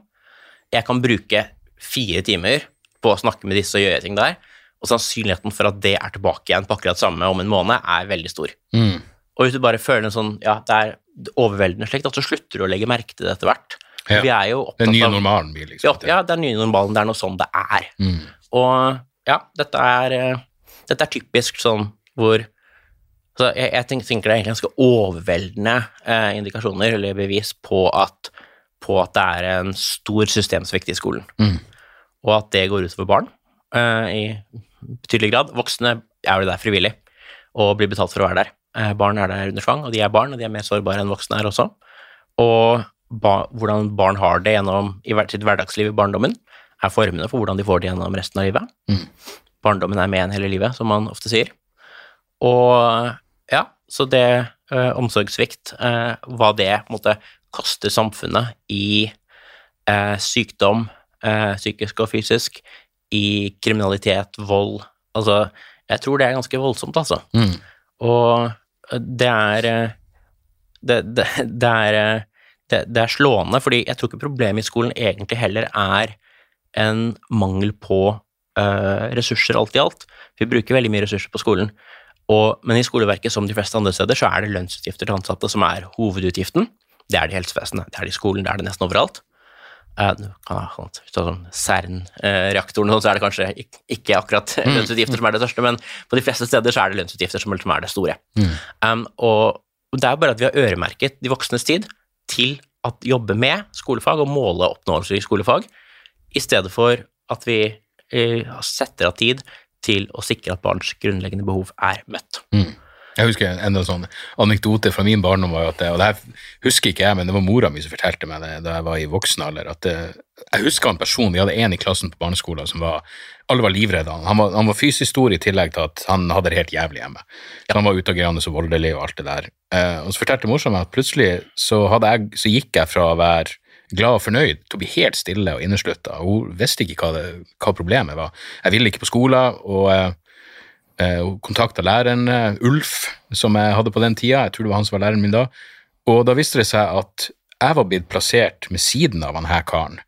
B: jeg kan bruke fire timer på å snakke med disse og gjøre ting der, og sannsynligheten for at det er tilbake igjen på akkurat samme om en måned, er veldig stor.
A: Mm.
B: Og hvis du bare føler en sånn, ja, det er overveldende slikt, at så slutter du å legge merke til det etter hvert.
A: Ja.
B: Vi er jo opptatt
A: Den nye
B: av
A: normalen blir
B: ja,
A: liksom
B: ja, det er nye normalen, det er noe sånn det er.
A: Mm.
B: Og ja, dette er, eh, dette er typisk sånn hvor så jeg, jeg tenker, det er egentlig ganske overveldende eh, indikasjoner eller bevis på at, på at det er en stor systemsvikt i skolen.
A: Mm.
B: Og at det går utover barn eh, i betydelig grad. Voksne er jo der frivillig og blir betalt for å være der. Eh, barn er der under tvang, og de er barn, og de er mer sårbare enn voksne er også. Og ba, hvordan barn har det gjennom i sitt hverdagsliv i barndommen, er formende for hvordan de får det gjennom resten av livet.
A: Mm.
B: Barndommen er med en hele livet, som man ofte sier. Og ja, så det eh, omsorgssvikt, eh, hva det måte koster samfunnet i eh, sykdom, eh, psykisk og fysisk, i kriminalitet, vold Altså, jeg tror det er ganske voldsomt, altså.
A: Mm.
B: Og det er eh, det, det, det er eh, det, det er slående, fordi jeg tror ikke problemet i skolen egentlig heller er en mangel på eh, ressurser alt i alt. Vi bruker veldig mye ressurser på skolen, og, men i skoleverket, som de fleste andre steder, så er det lønnsutgifter til ansatte som er hovedutgiften. Det er det i helsevesenet, det er det i skolen, det er det nesten overalt. Eh, har sånn CERN-reaktoren, så er det kanskje ikke, akkurat lønnsutgifter som er det største, men på de fleste steder så er det lønnsutgifter som som er det store. Um, og det er jo bare at vi har øremerket de voksnes tid til å jobbe med skolefag og måle oppnåelser i skolefag, i stedet for at vi uh, setter av tid til å sikre at barns grunnleggende behov er møtt.
A: Jeg husker en enda sånn anekdote fra min barndom, var at og det her husker ikke jeg, men det var mora mi som fortalte meg det da jeg var i voksen alder. at det, Jeg husker en person, vi hadde en i klassen på barneskolen som var Alle var livredde han. Var, han var fysisk stor i tillegg til at han hadde det helt jævlig hjemme. Så han var utagerende og voldelig og alt det der. Eh, og så fortalte morsomt meg at plutselig så, jeg, så gikk jeg fra å være glad og fornøyd til å helt stille og inneslutta. Hun visste ikke hva, det, hva problemet var. Jeg ville ikke på skolen, og eh, eh, hun kontakta læreren eh, Ulf, som jeg hadde på den tida. Jeg tror det var han som var læreren min da. Og da viste det seg at jeg var blitt plassert med siden av han her karen.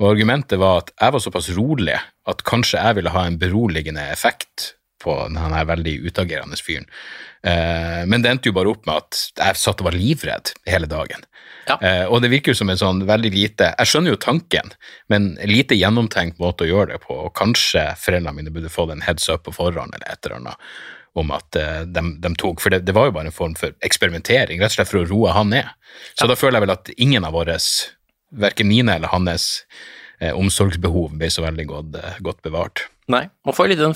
A: Og argumentet var at jeg var såpass rolig at kanskje jeg ville ha en beroligende effekt på den her veldig utagerende fyren. Eh, men det endte jo bare opp med at jeg satt og var livredd hele dagen.
B: Ja.
A: Eh, og det virker jo som en sånn veldig lite Jeg skjønner jo tanken, men lite gjennomtenkt måte å gjøre det på. Og kanskje foreldrene mine burde fått en heads up på forhånd eller et eller annet om at eh, de, de tok For det, det var jo bare en form for eksperimentering, rett og slett for å roe han ned. Så da føler jeg vel at ingen av våre, verken mine eller hans, eh, omsorgsbehov ble så veldig godt, godt bevart.
B: Nei, man får litt en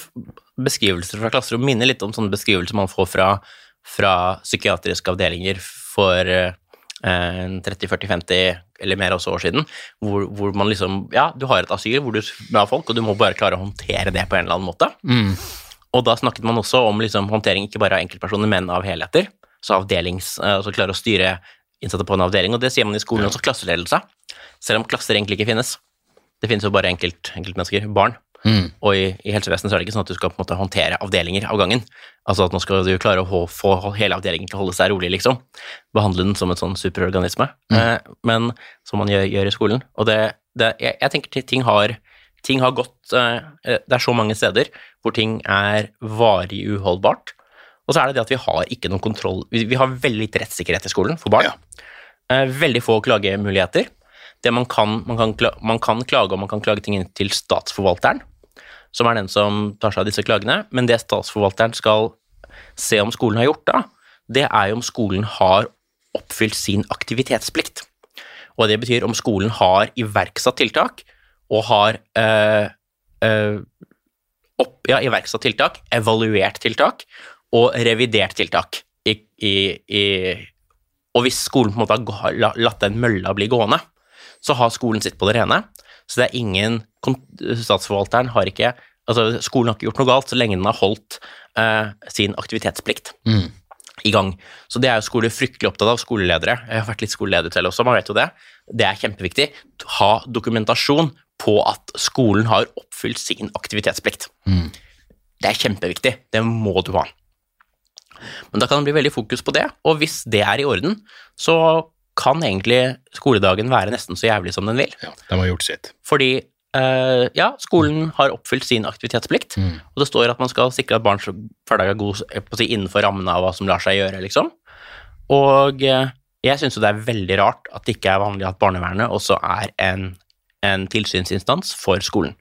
B: beskrivelser fra klasserom, minner litt om sånne beskrivelser man får fra, fra psykiatriske avdelinger for eh, 30-40-50 eller mer også år siden, hvor, hvor, man liksom Ja, du har et asyl hvor du har folk, og du må bare klare å håndtere det på en eller annen måte. Og da snakket man også om liksom, håndtering ikke bare av enkeltpersoner, men av helheter. Så avdelings, altså klare å styre innsatte på en avdeling, og det sier man i skolen også, klasseledelse. Selv om klasser egentlig ikke finnes. Det finnes jo bare enkelt, enkeltmennesker, barn. Og i, i helsevesenet så er det ikke sånn at du skal på en måte håndtere avdelinger av gangen. Altså at nå skal du klare å få hele avdelingen til å holde seg rolig, liksom. Behandle den som en sånn superorganisme. Eh, men som man gjør, gjør i skolen. Og det, det jeg, jeg tenker ting har, ting har gått eh, Det er så mange steder hvor ting er varig uholdbart. Og så er det det at vi har ikke noen kontroll Vi, vi har veldig lite rettssikkerhet i skolen for barn. Eh, veldig få klagemuligheter. Det man, kan, man, kan, man kan klage, og man kan klage ting inn til statsforvalteren, som er den som tar seg av disse klagene. Men det statsforvalteren skal se om skolen har gjort, da, det er jo om skolen har oppfylt sin aktivitetsplikt. Og det betyr om skolen har iverksatt tiltak, og har øh, øh, opp, ja, iverksatt tiltak, evaluert tiltak og revidert tiltak. I, i, i, og hvis skolen på en måte har latt den mølla bli gående, så har skolen sitt på det rene. Så det er ingen Statsforvalteren har ikke Altså, skolen har ikke gjort noe galt så lenge den har holdt eh, sin aktivitetsplikt i gang. Så det er jo skole fryktelig opptatt av, skoleledere. Jeg har vært litt skoleleder selv også, man vet jo det. Det er kjempeviktig. Ha dokumentasjon på at skolen har oppfylt sin aktivitetsplikt. Det er kjempeviktig. Det må du ha. Men da kan det bli veldig fokus på det, og hvis det er i orden, så kan egentlig skoledagen være nesten så jævlig som den vil.
A: Ja, de har gjort sitt.
B: Fordi uh, ja, skolen har oppfylt sin aktivitetsplikt, og det står at man skal sikre at barns hverdag er god si, innenfor rammene av hva som lar seg gjøre, liksom. Og uh, jeg syns jo det er veldig rart at det ikke er vanlig at barnevernet også er en, en tilsynsinstans for skolen.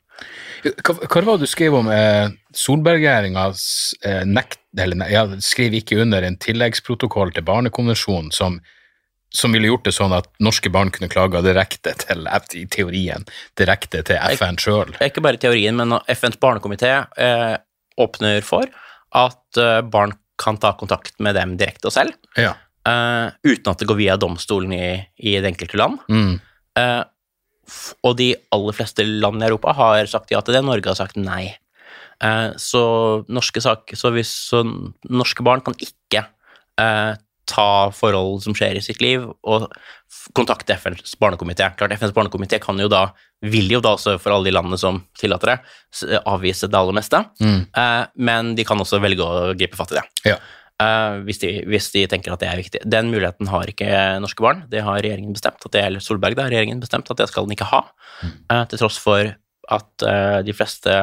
A: Hva, hva var det du skrev om eh, Solberg-regjeringas eh, nekt, eller ne- ja, skrev ikke under en tilleggsprotokoll til barnekonvensjonen som, som ville gjort det sånn at norske barn kunne klage direkte til, i teorien, direkte til FN sjøl?
B: Ikke bare teorien, men FNs barnekomité eh, åpner for at eh, barn kan ta kontakt med dem direkte og selv,
A: Ja.
B: eh, uten at det går via domstolen i, i det enkelte land.
A: Mm.
B: Eh, og de aller fleste land i Europa har sagt ja til det, Norge har sagt nei. Eh, så, norske sak, så, hvis, så norske barn kan ikke eh, ta forhold som skjer i sitt liv, og kontakte FNs barnekomité. Klart FNs barnekomité kan jo da, vil jo da også for alle de landene som tillater det, avvise det aller meste, eh, men de kan også velge å gripe fatt i det.
A: Ja.
B: Eh, hvis, de, hvis de tenker at det er viktig. Den muligheten har ikke norske barn. Det har regjeringen bestemt, at det, eller Solberg da, har regjeringen bestemt at det skal den ikke ha. Eh, til tross for at eh, de fleste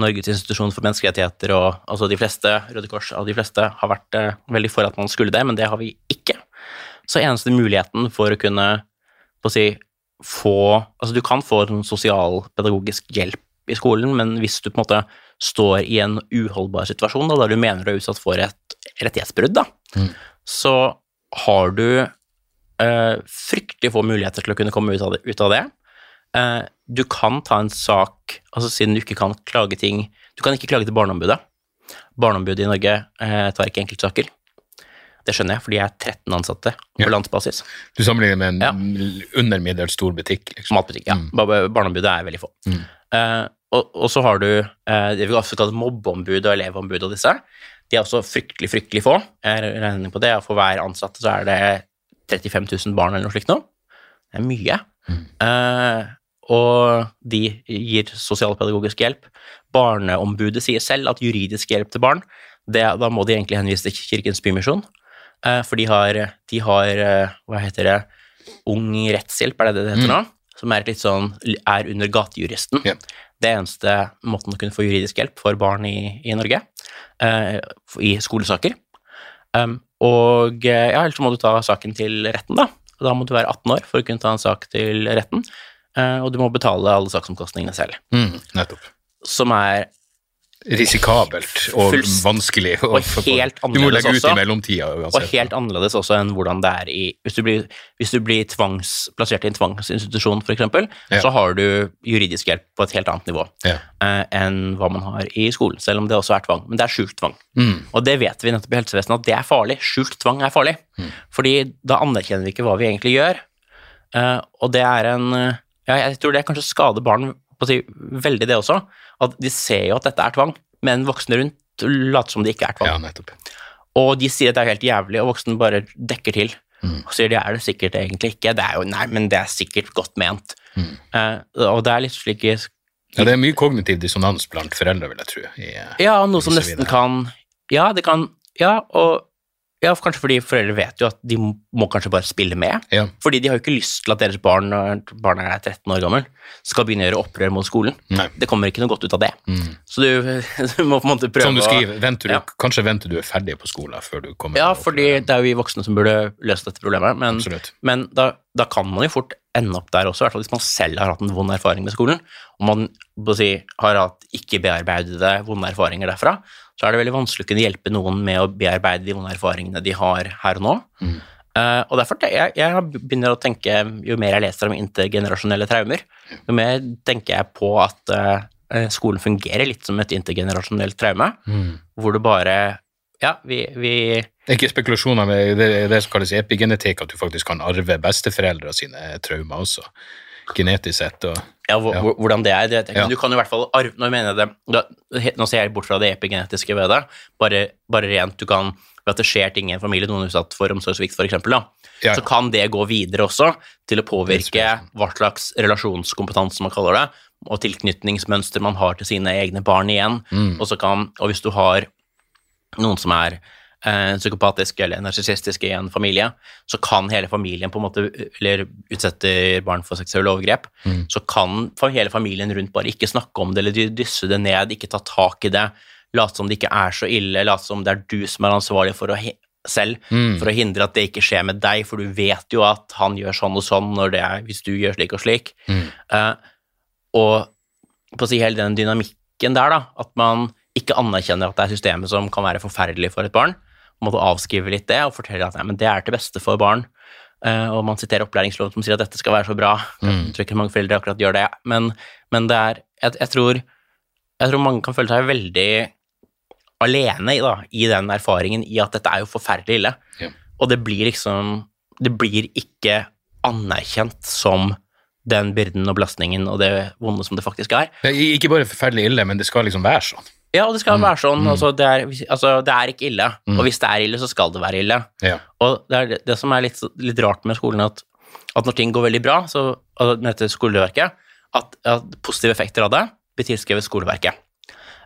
B: Norges institusjon for menneskerettigheter og altså de fleste Røde Kors og de fleste har vært eh, veldig for at man skulle det, men det har vi ikke. Så eneste muligheten for å kunne på å si, få Altså, du kan få en sosialpedagogisk hjelp i skolen, men hvis du på en måte står i en uholdbar situasjon, da, der du mener du er utsatt for et rettighetsbrudd, da, så har du eh, fryktelig få muligheter til å kunne komme ut av det. Ut av det. Eh, du kan ta en sak, altså siden du ikke kan klage ting Du kan ikke klage til Barneombudet. Barneombudet i Norge eh, tar ikke enkeltsaker. Det skjønner jeg, fordi jeg er 13 ansatte på
A: Ja.
B: landsbasis.
A: Du sammenligner med en
B: Ja.
A: m- under middels stor butikk, liksom.
B: Matbutikk, ja. Mm. Barneombudet er veldig få. Eh, og, og så har du eh, det vi også kaller mobbeombud og elevombud og disse. De er også fryktelig, fryktelig få. Jeg regner på det, og for hver ansatte så er det 35 000 barn eller noe slikt noe. Det er mye. Eh, og de gir sosialpedagogisk hjelp. Barneombudet sier selv at juridisk hjelp til barn, det, da må de egentlig henvise til Kirkens Bymisjon. Eh, for de har, de har eh, Hva heter det? Ung rettshjelp, er det det det heter nå? som er, litt sånn, er under gatejuristen.
A: Yeah.
B: Det eneste måten å kunne få juridisk hjelp for barn i, i Norge, eh, i skolesaker. Og ja, ellers må du ta saken til retten, da. Da må du være 18 år for å kunne ta en sak til retten, og du må betale alle saksomkostningene selv.
A: Mm, nettopp.
B: Som er
A: Risikabelt og vanskelig.
B: Og,
A: og
B: helt
A: Du må legge ut
B: også.
A: i mellomtida
B: Og helt annerledes også enn hvordan det er i Hvis du blir, hvis du blir tvangs, plassert i en tvangsinstitusjon, f.eks.,
A: Ja.
B: så har du juridisk hjelp på et helt annet nivå
A: Ja.
B: eh, enn hva man har i skolen, selv om det også er tvang. Men det er skjult tvang.
A: Mm.
B: Og det vet vi nettopp i helsevesenet at det er farlig. Skjult tvang er farlig.
A: Mm.
B: Fordi da anerkjenner vi ikke hva vi egentlig gjør. Eh, og det er en eh, Ja, jeg tror det kanskje skader barn si, veldig, det også. At de ser jo at dette er tvang, men voksne rundt later som det ikke er tvang.
A: ja, nettopp.
B: Og de sier at det er helt jævlig, og voksne bare dekker til.
A: Mm.
B: Og sier det er det sikkert egentlig ikke. Det er jo, nei, men det er sikkert godt ment.
A: Mm.
B: Eh, og det er litt slik i-
A: Ja, det er mye kognitiv dissonans blant foreldre, vil jeg tro. I,
B: Ja, noe som nesten kan Ja, det kan Ja, og ja, kanskje fordi foreldre vet jo at de må kanskje bare spille med.
A: ja.
B: Fordi de har jo ikke lyst til at deres barn, når barnet er 13 år gammel, skal begynne å gjøre opprør mot skolen.
A: Nei.
B: Det kommer ikke noe godt ut av det.
A: Mm.
B: Så du, du må på en måte prøve
A: Som du skriver, venter du,
B: Ja.
A: kanskje venter du er ferdig på skolen før du kommer
B: Ja, fordi det er jo vi voksne som burde løse dette problemet, men, men da, da kan man jo fort ende opp der også, i hvert fall hvis man selv har hatt en vond erfaring med skolen, og man si, har hatt ikke bearbeidede vonde erfaringer derfra, så er det veldig vanskelig å kunne hjelpe noen med å bearbeide de vonde erfaringene de har her og nå.
A: Mm.
B: Uh, og derfor jeg, jeg begynner å tenke, jo mer jeg leser om intergenerasjonelle traumer, jo mer tenker jeg på at uh, skolen fungerer litt som et intergenerasjonelt traume,
A: Mm.
B: hvor det bare Ja, vi, vi
A: Det er ikke spekulasjoner men det, det som kalles epigenetikk, at du faktisk kan arve besteforeldre sine traumer også, genetisk sett. Og,
B: Ja,
A: Ja.
B: hvordan det er, det vet jeg ikke.
A: Ja.
B: Du kan i hvert fall arve Nå mener jeg det Nå ser jeg bort fra det epigenetiske ved det. Bare, bare rent du kan Ved at det skjer ting i en familie, noen er utsatt for omsorgssvikt f.eks., da,
A: Ja.
B: så kan det gå videre også til å påvirke hva slags relasjonskompetanse man kaller det, og tilknytningsmønster man har til sine egne barn igjen.
A: Mm.
B: Og, så kan, og hvis du har noen som er eh, psykopatiske eller narsissistiske i en familie, så kan hele familien på en måte, eller utsetter barn for seksuelle overgrep,
A: Mm.
B: så kan hele familien rundt bare ikke snakke om det, eller dysse det ned, ikke ta tak i det, late som det ikke er så ille, late som det er du som er ansvarlig for å selv,
A: Mm.
B: for å hindre at det ikke skjer med deg, for du vet jo at han gjør sånn og sånn er, hvis du gjør slik og slik.
A: Mm.
B: Eh, og på å si hele den dynamikken der, da, at man ikke anerkjenner at det er systemet som kan være forferdelig for et barn, man du avskrive litt det og fortelle at nei, men det er til beste for barn. Uh, og man siterer opplæringsloven som sier at dette skal være så bra.
A: Mm.
B: Jeg tror ikke mange foreldre akkurat gjør det, men, men det er jeg, jeg, tror, jeg tror mange kan føle seg veldig alene i, da, i den erfaringen i at dette er jo forferdelig ille.
A: Ja.
B: Og det blir liksom Det blir ikke anerkjent som den byrden og belastningen og det vonde som det faktisk er.
A: Det er ikke bare forferdelig ille, men det skal liksom være sånn.
B: Ja, og det skal være sånn.
A: mm.
B: Altså, det er, altså, det er ikke ille.
A: Mm.
B: Og hvis det er ille, så skal det være ille.
A: Ja.
B: Og det er det, som er litt, litt rart med skolen, at, at når ting går veldig bra, så, altså, med dette skoleverket, at, at positive effekter av det blir tilskrevet skoleverket.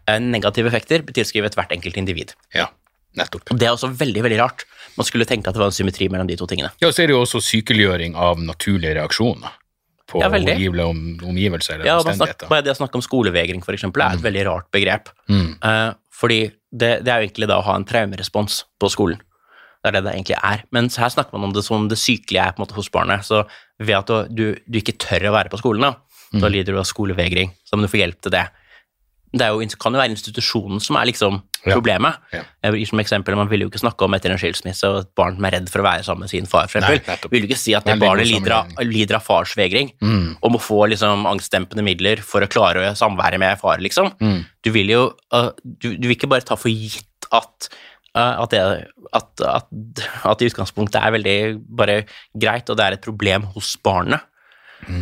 B: Eh, Negative effekter blir tilskrevet hvert enkelt individ.
A: ja, nettopp.
B: Og Det er også veldig veldig rart. Man skulle tenke at det var en symmetri mellom de to tingene.
A: Ja, så er det jo også sykeliggjøring av naturlige reaksjoner på
B: Ja, veldig.
A: om, omgivelser eller
B: Ja,
A: omstendigheter.
B: bare det å snakke om skolevegring, eksempel, er et veldig rart begrep.
A: Mm.
B: Eh, fordi det, det er jo egentlig da å ha en traumerespons på skolen. Det er det det egentlig er. Mens her snakker man om det som det sykelige er på en måte hos barnet. Så ved at du, du, du ikke tør å være på skolen, da,
A: Mm.
B: da lider du av skolevegring. Så må du få hjelp til det. Det jo, kan jo være institusjonen som er liksom problemet.
A: Ja.
B: Gir som eksempel, Man vil jo ikke snakke om etter en skilsmisse og et barn som er redd for å være sammen med sin far. For eksempel.
A: nettopp.
B: vil jo ikke si at det barnet lider av, lider av farsvegring
A: Mm.
B: og må få liksom angstdempende midler for å klare å samvære med far, liksom.
A: Mm.
B: Du vil jo uh, du, du vil ikke bare ta for gitt at uh, at, det, at, at, at i utgangspunktet er veldig bare greit, og det er et problem hos barnet.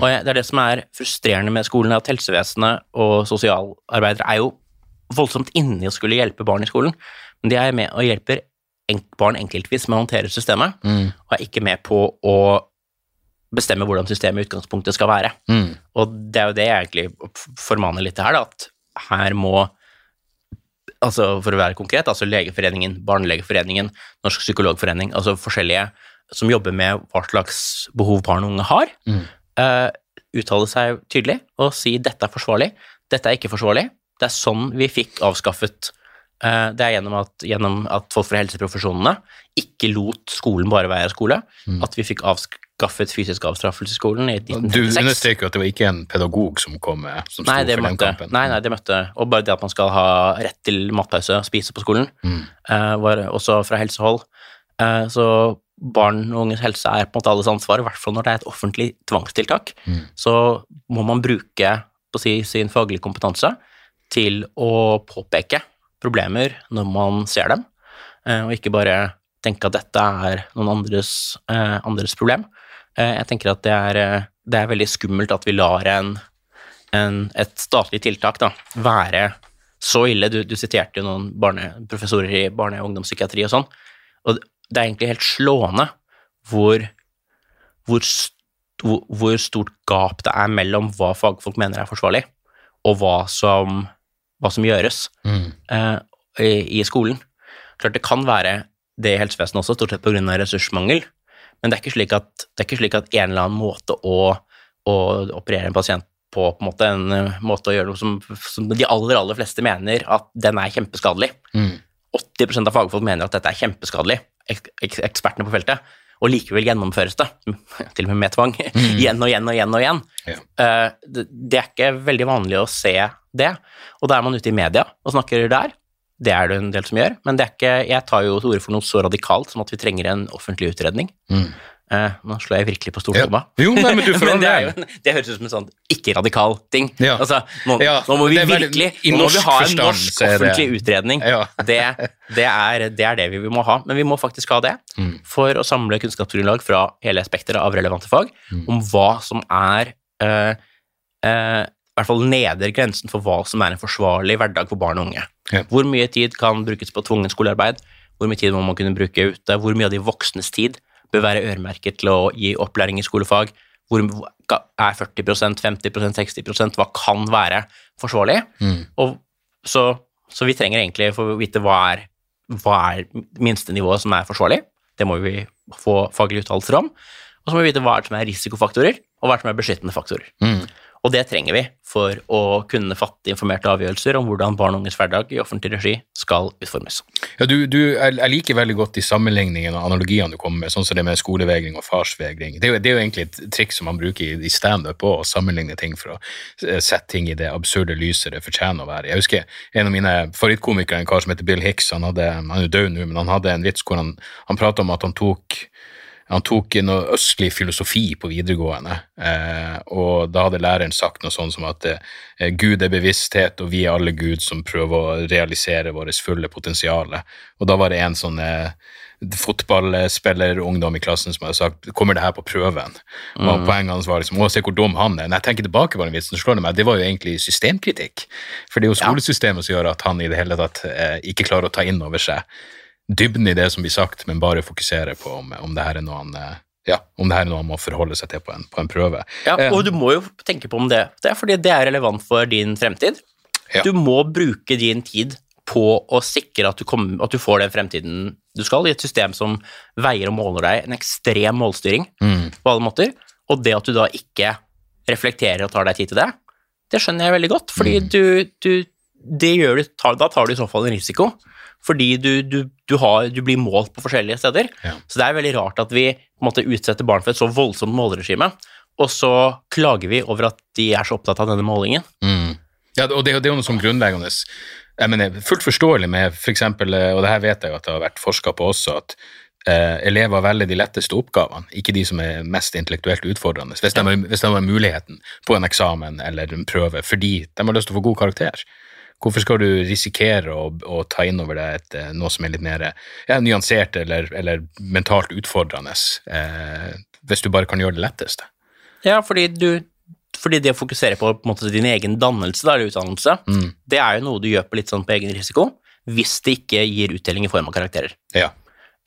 B: Og jeg, det er det som er frustrerende med skolen, at helsevesenet og sosialarbeidere er jo voldsomt inne i å skulle hjelpe barn i skolen, men de er med og hjelper barn enkeltvis med å håndtere systemet,
A: Mm.
B: og er ikke med på å bestemme hvordan systemet i utgangspunktet skal være.
A: Mm.
B: Og det er jo det jeg egentlig formaner litt her, da, at her må Altså for å være konkret, altså Legeforeningen, Barnelegeforeningen, Norsk psykologforening, altså forskjellige som jobber med hva slags behov barn og unge har,
A: Mm.
B: Eh, uttale seg tydelig og si dette er forsvarlig, dette er ikke forsvarlig. Det er sånn vi fikk avskaffet uh, Det er gjennom at, gjennom at folk fra helseprofesjonene ikke lot skolen bare være skole, at vi fikk avskaffet fysisk avstraffelse i skolen i
A: Du understreker at det var ikke en pedagog som kom med, som
B: Nei, det
A: for den kampen.
B: nei, nei, det møtte Og bare det at man skal ha rett til matpause og spise på skolen, eh, var også fra helsehold. Uh, så barn og unges helse er på en måte alles ansvar, i hvert fall når det er et offentlig tvangstiltak. Så må man bruke si, sin faglige kompetanse til å påpeke problemer når man ser dem, eh, og ikke bare tenke at dette er noen andres, eh, andres problem. Eh, jeg tenker at det er, det er veldig skummelt at vi lar en en, et statlig tiltak da, være så ille. Du, du siterte jo noen barne, professorer i barne- og ungdomspsykiatri og sånn, og det er egentlig helt slående hvor, hvor, st- hvor, stort gap det er mellom hva fagfolk mener er forsvarlig, og hva som, hva som gjøres eh, i, i skolen. Klart det kan være det i helsevesenet også, stort sett pga. ressursmangel, men det er ikke slik at, det er ikke slik at en eller annen måte å, å operere en pasient på, på en måte en eh, måte å gjøre noe som, som de aller, aller fleste mener at den er kjempeskadelig. 80% av fagfolk mener at dette er kjempeskadelig, ekspertene på feltet, og likevel gjennomføres det, til og med med tvang, igjen og igjen og igjen og igjen.
A: Ja.
B: Eh, det, er ikke veldig vanlig å se det, og da er man ute i media og snakker der. Det er det en del som gjør, men det er ikke, jeg tar jo til orde for noe så radikalt som at vi trenger en offentlig utredning. Eh, nå slår jeg virkelig på
A: stortromma. Ja. Jo, nei, men du får
B: men det, jo, det høres ut som en sånn ikke-radikal ting.
A: Ja.
B: Altså, nå,
A: Ja,
B: nå må vi virkelig nå må vi ha en norsk offentlig utredning. Det, det, er, det er det vi må ha. Men vi må faktisk ha det
A: Mm.
B: for å samle kunnskapsgrunnlag fra hele spekteret av relevante fag
A: Mm.
B: om hva som er eh, eh, i hvert fall neder grensen for hva som er en forsvarlig hverdag for barn og unge.
A: Ja.
B: Hvor mye tid kan brukes på tvungen skolearbeid? Hvor mye tid må man kunne bruke ute? Hvor mye av de voksnes tid bør være øremerket til å gi opplæring i skolefag? Hvor er 40% 50% 60% Hva kan være forsvarlig? Og så, så vi trenger egentlig for å vite hva er, hva er minstenivået som er forsvarlig. Det må vi få faglige uttalelser om. Og så må vi vite hva som er risikofaktorer, og hva som er beskyttende faktorer. Og det trenger vi for å kunne fatte informerte avgjørelser om hvordan barn og unges hverdag i offentlig regi skal utformes.
A: Ja, du, du, jeg liker veldig godt de sammenligningene og analogiene du kommer med, sånn som det med skolevegring og farsvegring. Det er, jo, det er jo egentlig et triks som man bruker i, i standup òg, å sammenligne ting for å eh, sette ting i det absurde lyset det fortjener å være. Jeg husker en av mine favorittkomikere, en kar som heter Bill Hicks, han, hadde, han er jo død nå, men han hadde en vits hvor han, han pratet om at han tok han tok noe østlig filosofi på videregående, eh, og da hadde læreren sagt noe sånn som at eh, Gud er bevissthet, og vi er alle Gud som prøver å realisere vårt fulle potensial. Og da var det en sånn eh, fotballspillerungdom i klassen som hadde sagt kommer det her på prøven? Og poenget hans var liksom å, se hvor dum han er. Når jeg tenker tilbake på den vitsen, slår det meg det var jo egentlig systemkritikk. For det er jo skolesystemet som gjør at han i det hele tatt eh, ikke klarer å ta inn over seg dybden i det som blir sagt, men bare fokusere på om, om det her er noe han eh, ja, om det her er noe han må forholde seg til på en, på en prøve.
B: Ja,
A: Eh,
B: og du må jo tenke på om det, det er fordi det er relevant for din fremtid.
A: Ja.
B: Du må bruke din tid på å sikre at du, kom, at du får den fremtiden du skal, i et system som veier og måler deg en ekstrem målstyring
A: Mm.
B: på alle måter. Og det at du da ikke reflekterer og tar deg tid til det, det skjønner jeg veldig godt, fordi
A: Mm.
B: du, du gjør Da tar du i så fall en risiko, fordi du, du, du, har, du blir målt på forskjellige steder.
A: Ja.
B: Så det er veldig rart at vi måte utsetter barn for et så voldsomt måleregime, og så klager vi over at de er så opptatt av denne målingen.
A: Mm. Ja, og det, det er jo noe sånn grunnleggende jeg mener, fullt forståelig med for eksempel, eh, og det her vet jeg jo at det har vært forska på også, at eh, elever velger de letteste oppgavene, ikke de som er mest intellektuelt utfordrende, hvis de, har, hvis de har muligheten på en eksamen eller en prøve, fordi de har lyst til å få god karakter. Hvorfor skal du risikere å, å ta inn over deg et, eh, noe som er litt mer ja, nyansert eller, eller mentalt utfordrende, eh, hvis du bare kan gjøre det letteste?
B: Ja, fordi, du, fordi det å fokusere på, på måte, din egen dannelse da, eller utdannelse, det er jo noe du gjør på litt sånn på egen risiko, hvis det ikke gir uttelling i form av karakterer.
A: Ja,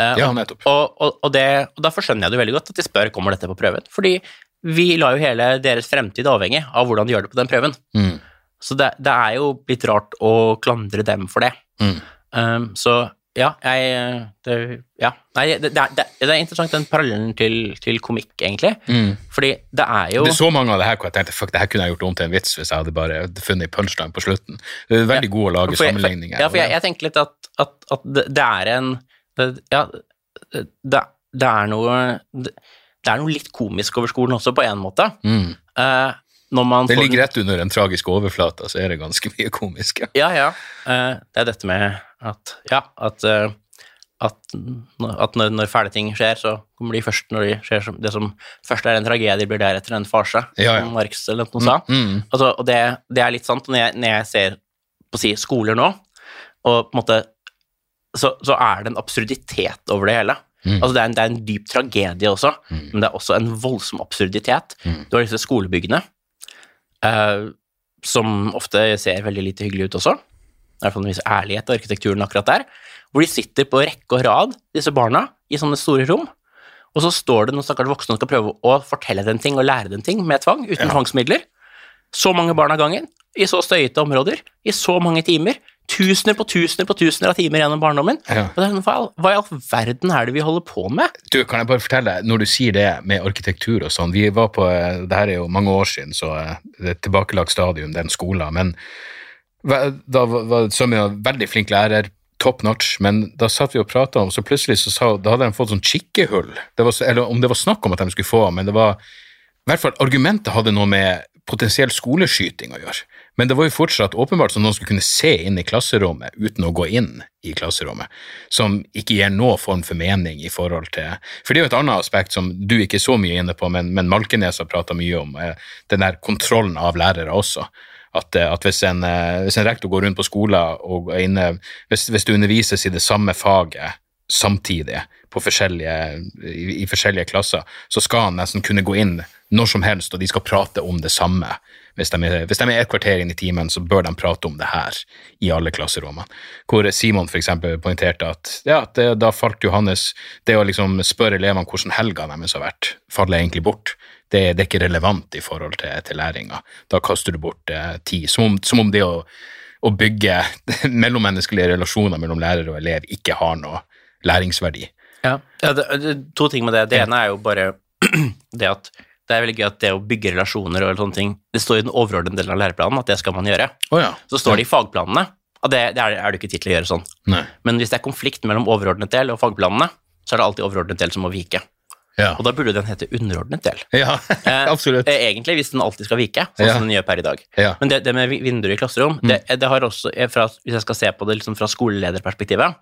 B: Eh,
A: ja nettopp.
B: Og, og, og, det, og derfor skjønner jeg det veldig godt at de spør kommer dette på prøven. Fordi vi lar jo hele deres fremtid avhengig av hvordan de gjør det på den prøven.
A: Mm.
B: Så det, det er jo litt rart å klandre dem for det.
A: Mm.
B: Um, så ja, jeg det, Ja. Nei, det, det, er, er interessant den parallellen til, til komikk, egentlig. Fordi det er jo
A: Det er så mange av det her hvor jeg tenkte fuck, det her kunne jeg gjort om til en vits hvis jeg hadde bare funnet punchline på slutten. Det er veldig god å lage
B: For
A: sammenligninger.
B: For, ja, for jeg, jeg tenker litt at, at, at det, er en Ja, det, det er noe det, er noe litt komisk over skolen også, på en måte.
A: Mm.
B: Man
A: Det ligger rett under den tragiske overflata, så er det ganske mye komisk. Ja.
B: Ja, ja. Eh, det er dette med at Ja, at, eh, at, at når, når fæle ting skjer, så kommer de først når de skjer som Det som først er en tragedie, blir deretter en farse,
A: Ja, ja.
B: som Marx eller noe sa.
A: Mm.
B: Altså, og det, det er litt sant. Når jeg, når jeg ser på å si, skoler nå, og på en måte så, så er det en absurditet over det hele.
A: Mm.
B: Altså, det er, en, det er en dyp tragedie også, men det er også en voldsom absurditet.
A: Mm.
B: Du har disse skolebyggene, eh, som ofte ser veldig lite hyggelig ut også. Det er i hvert fall en viss ærlighet i arkitekturen akkurat der. Hvor de sitter på rekke og rad, disse barna, i sånne store rom. Og så står det noen stakkars voksne og skal prøve å fortelle dem ting og lære dem ting med tvang, uten tvangsmidler. Så mange barn av gangen, i så støyete områder, i så mange timer. Tusener på tusener på tusener av timer gjennom barndommen.
A: Ja.
B: Og det er sånn, hva, i all- verden er det vi holder på med?
A: Du, kan jeg bare fortelle, når du sier det med arkitektur og sånn, vi var på, eh, det her er jo mange år siden, så eh, det er et tilbakelagt stadium, den skolen, men da var Sømja veldig flink lærer, top notch, men da satt vi og pratet om, så plutselig så sa, da hadde de fått sånn kikkehull, det var, eller om det var snakk om at de skulle få, men det var, i hvert fall argumentet hadde noe med potensiell skoleskyting å gjøre. Men det var jo fortsatt åpenbart som noen skulle kunne se inn i klasserommet uten å gå inn i klasserommet, som ikke gir noen form for mening i forhold til For det er jo et annet aspekt som du ikke er så mye inne på, men, men Malkenes har prata mye om, eh, den der kontrollen av lærere også. At, eh, at hvis, en, eh, hvis en rektor går rundt på skolen og er inne Hvis, hvis det undervises i det samme faget samtidig forskjellige, i, i forskjellige klasser, så skal han nesten kunne gå inn når som helst, og de skal prate om det samme. Hvis de, er, hvis de er et kvarter inn i timen, så bør de prate om det her i alle klasserommene. Hvor Simon eksempel poengterte at ja, det, da falt Johannes Det å liksom spørre elevene hvordan helga deres har vært, faller egentlig bort. Det, det er ikke relevant i forhold til, til læringa. Da kaster du bort eh, tid. Som om, som om det å, å bygge mellommenneskelige relasjoner mellom lærer og elev ikke har noe læringsverdi.
B: Ja, det, det, To ting med det. Det ene er jo bare det at det er veldig gøy at det å bygge relasjoner og sånne ting, det står i den overordnede delen av læreplanen at det skal man gjøre.
A: Oh, ja.
B: Så står det i fagplanene, og det, det er, er det ikke tid til å gjøre sånn.
A: Nei.
B: Men hvis det er konflikt mellom overordnet del og fagplanene, så er det alltid overordnet del som må vike.
A: Ja.
B: Og da burde den hete underordnet del.
A: ja.
B: Eh,
A: Absolutt.
B: eh, Egentlig, hvis den alltid skal vike, sånn
A: Ja.
B: som den gjør per i dag.
A: Ja.
B: Men det, det med vinduer i klasserom, det, det har også, eh, fra, hvis jeg skal se på det liksom fra skolelederperspektivet,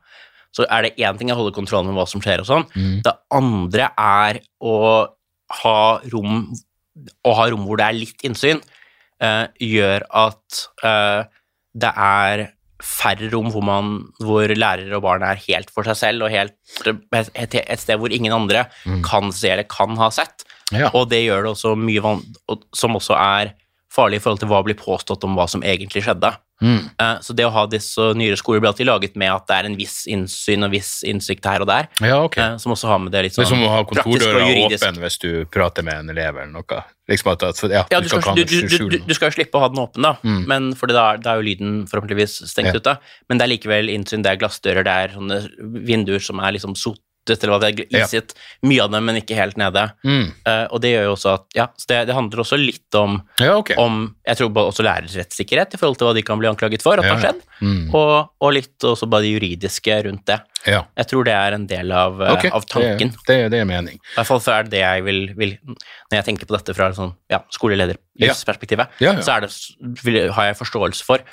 B: så er det én ting å holde kontroll med hva som skjer og sånn. Det andre er å ha rom, å ha rom hvor det er litt innsyn, eh, gjør at eh, det er færre rom hvor, man, hvor lærere og barn er helt for seg selv, og helt, et, et sted hvor ingen andre kan se eller kan ha sett.
A: Ja.
B: Og det gjør det også mye van som også er farlig i forhold til hva blir påstått om hva som egentlig skjedde.
A: Mm.
B: Eh, så det å ha disse nyere skoler blir alltid laget med at det er en viss innsyn og viss innsikt her og der,
A: ja, okay.
B: eh, som også har med det litt sånn
A: er som å ha kontordøra åpen hvis du prater med en elev eller noe. Liksom at, ja,
B: Ja, du skal, du, du, du, skal jo slippe å ha den åpen, da,
A: Mm.
B: men for da, da er jo lyden forhåpentligvis stengt
A: Ja.
B: ute. Men det er likevel innsyn, det er glassdører, det er sånne vinduer som er liksom sotet, eller hva det er, iset. Mye av dem, men ikke helt nede.
A: Mm.
B: Uh, og det gjør jo også at Ja, så det, det handler også litt om,
A: Ja, okay.
B: om Jeg tror også lærers rettssikkerhet i forhold til hva de kan bli anklaget for at
A: Ja,
B: har skjedd,
A: Mm.
B: og, og litt også bare det juridiske rundt det.
A: Ja.
B: Jeg tror det er en del av,
A: okay.
B: Av tanken.
A: Det, det, det er mening.
B: I hvert fall så er det det jeg vil, vil Når jeg tenker på dette fra sånn, ja, skolelederperspektivet,
A: Ja,
B: så det, vil, har jeg forståelse for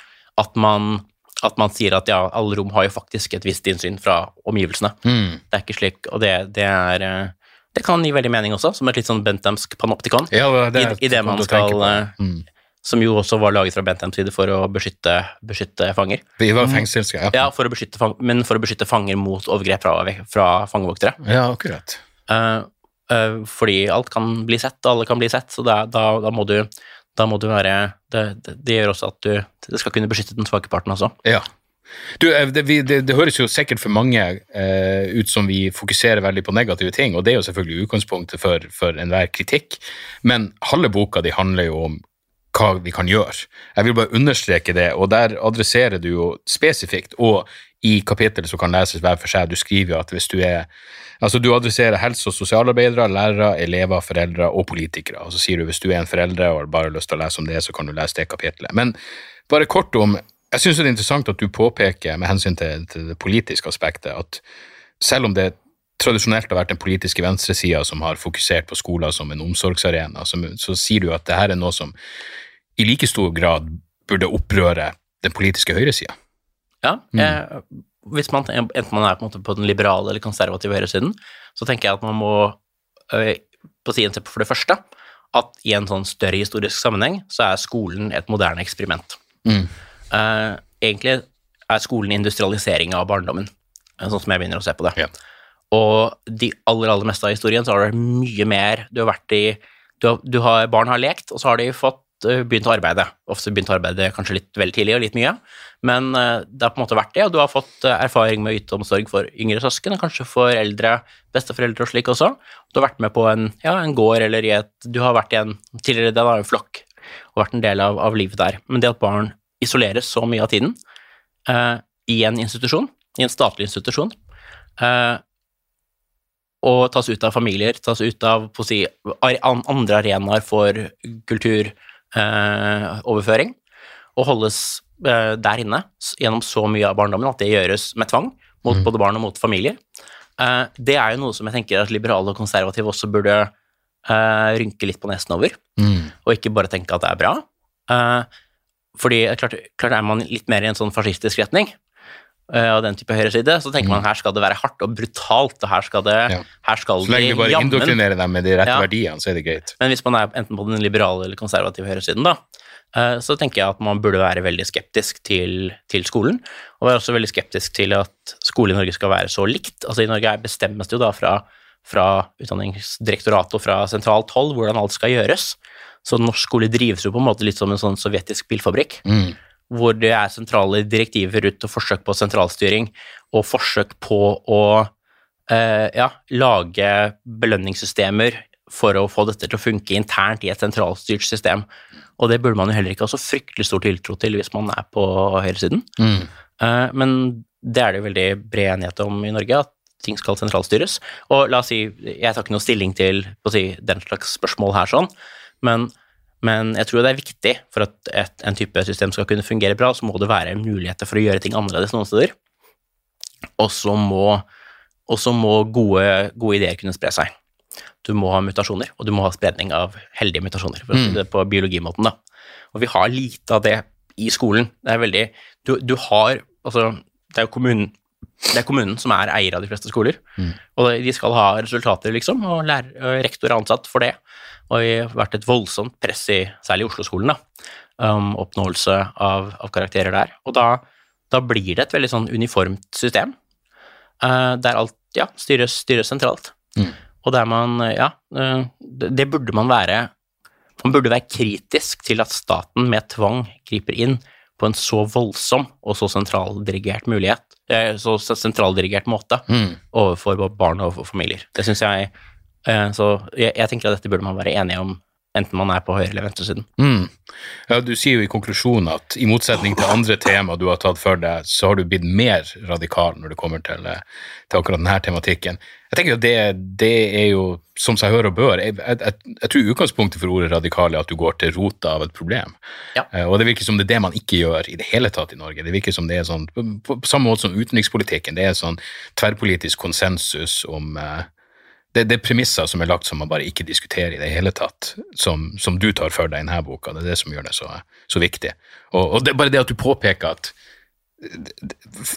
B: at man, at man sier at ja, alle rom har jo faktisk et visst innsyn fra omgivelsene.
A: Mm.
B: Det er ikke slik, og det, det er eh, Det kan gi veldig mening også, som et litt sånn benthamsk panoptikon.
A: Ja, det,
B: I, i det man skal eh,
A: Mm.
B: Som jo også var laget fra Benthams side for å beskytte, beskytte fanger.
A: Vi var fengselske, ja.
B: Ja, for å beskytte fang, men for å beskytte fanger mot overgrep fra, fra fangevoktere.
A: Ja, akkurat.
B: Uh, uh, fordi alt kan bli sett, alle kan bli sett, så da, da, da må du da må du være det, det, det gjør også at du Det skal kunne beskytte den svake parten også.
A: Ja. Du, eh, det, vi, det, det høres jo sikkert for mange eh, ut som vi fokuserer veldig på negative ting, og det er jo selvfølgelig utgangspunktet for, for enhver kritikk, men halve boka di handler jo om hva vi kan gjøre. Jeg vil bare understreke det, og der adresserer du jo spesifikt, og i kapittel som kan leses hver for seg, du skriver jo at hvis du er Altså, du adresserer helse- og sosialarbeidere, lærere, elever, foreldre og politikere. Og så sier du hvis du er en foreldre og har bare lyst til å lese om det, så kan du lese det kapitlet. Men bare kort om Jeg syns det er interessant at du påpeker, med hensyn til, til det politiske aspektet, at selv om det tradisjonelt har vært den politiske venstresida som har fokusert på skoler som en omsorgsarena, så, så sier du at det her er noe som i like stor grad burde opprøre den politiske høyresida.
B: Ja, jeg, hvis man, enten man er på, en på den liberale eller konservative høyresiden, så tenker jeg at man må øh, på siden til for det første at i en sånn større historisk sammenheng så er skolen et moderne eksperiment.
A: Mm.
B: Eh, egentlig er skolen industrialisering av barndommen, eh, sånn som jeg begynner å se på det.
A: Ja.
B: Og de aller, aller meste av historien så har det mye mer Du har vært i du har, du har, Barn har lekt, og så har de fått begynt å arbeide. Ofte begynt å arbeide kanskje litt veldig tidlig og litt mye, men øh, det har på en måte vært det, og du har fått øh, erfaring med å yte omsorg for yngre søsken, og kanskje for eldre besteforeldre og slik også. Du har vært med på en, ja, en gård eller i et Du har vært i en tidligere av en flokk og vært en del av, av livet der. Men det at barn isoleres så mye av tiden eh, i en institusjon, i en statlig institusjon, eh, og tas ut av familier, tas ut av si, andre arenaer for kulturoverføring, og holdes eh, der inne gjennom så mye av barndommen at det gjøres med tvang mot både barn og mot familier. Eh, det er jo noe som jeg tenker at liberale og konservative også burde eh, rynke litt på nesen over,
A: Mm.
B: og ikke bare tenke at det er bra. Eh, fordi eh, klart, klart er man litt mer i en sånn fascistisk retning, eh, av den type høyreside, så tenker man her skal det være hardt og brutalt, og her skal det
A: Mm. Ja.
B: her skal
A: Så lenge du bare
B: jammen
A: indoktrinerer dem med de rette
B: Ja.
A: verdiene, så er det greit.
B: Men hvis man er enten på den liberale eller konservative høyresiden, da, eh, så tenker jeg at man burde være veldig skeptisk til, til skolen, og være også veldig skeptisk til at skole i Norge skal være så likt. Altså I Norge bestemmes det jo da fra, fra Utdanningsdirektoratet og fra sentralt hold hvordan alt skal gjøres. Så norsk skole drives jo på en måte litt som en sånn sovjetisk bilfabrikk
A: Mm.
B: Hvor det er sentrale direktiver ut og forsøk på sentralstyring, og forsøk på å eh, ja, lage belønningssystemer for å få dette til å funke internt i et sentralstyrt system. Og det burde man jo heller ikke ha så fryktelig stor tiltro til hvis man er på høyresiden.
A: Mm.
B: Eh, men det er det jo veldig bred enighet om i Norge, at ting skal sentralstyres. Og la oss si, jeg tar ikke noe stilling til si, den slags spørsmål her sånn, men, men jeg tror det er viktig for at et, en type system skal kunne fungere bra, så må det være muligheter for å gjøre ting annerledes noen steder. Og så må, må gode, gode ideer kunne spre seg. Du må ha mutasjoner, og du må ha spredning av heldige mutasjoner, for det på biologimåten, da. Og vi har lite av det i skolen. Det er veldig Du, du har Altså, det er jo kommunen det er kommunen som er eier av de fleste skoler, og de skal ha resultater, liksom, og lærer, og rektor er ansatt for det. Og det har vært et voldsomt press i særlig Oslo-skolen, om oppnåelse av, av karakterer der. Og da, da blir det et veldig sånn uniformt system, uh, der alt ja, styres, styres sentralt. Og der man, ja, uh, det, det burde man være Man burde være kritisk til at staten med tvang griper inn på en så voldsom og så sentraldirigert mulighet, så sentraldirigert måte
A: Mm.
B: overfor barn og familier. Det syns jeg eh, Så jeg, jeg tenker at dette burde man være enige om, enten man er på høyre- eller venstresiden.
A: Mm. Ja, du sier jo i konklusjonen at i motsetning til andre tema du har tatt for deg, så har du blitt mer radikal når det kommer til, eh, til akkurat denne tematikken. Jeg tenker at det, det er jo som seg hør og bør. Jeg, jeg, jeg, tror utgangspunktet for ordet radikal er at du går til rota av et problem.
B: Ja.
A: Eh, Og det virker som det er det man ikke gjør i det hele tatt i Norge. Det virker som det er sånn, på, på samme måte som utenrikspolitikken, det er sånn tverrpolitisk konsensus om eh, det, det er premisser som er lagt som man bare ikke diskuterer i det hele tatt, som, som du tar for deg i denne boka. Det er det som gjør det så, så viktig. Og, og det er bare det at du påpeker at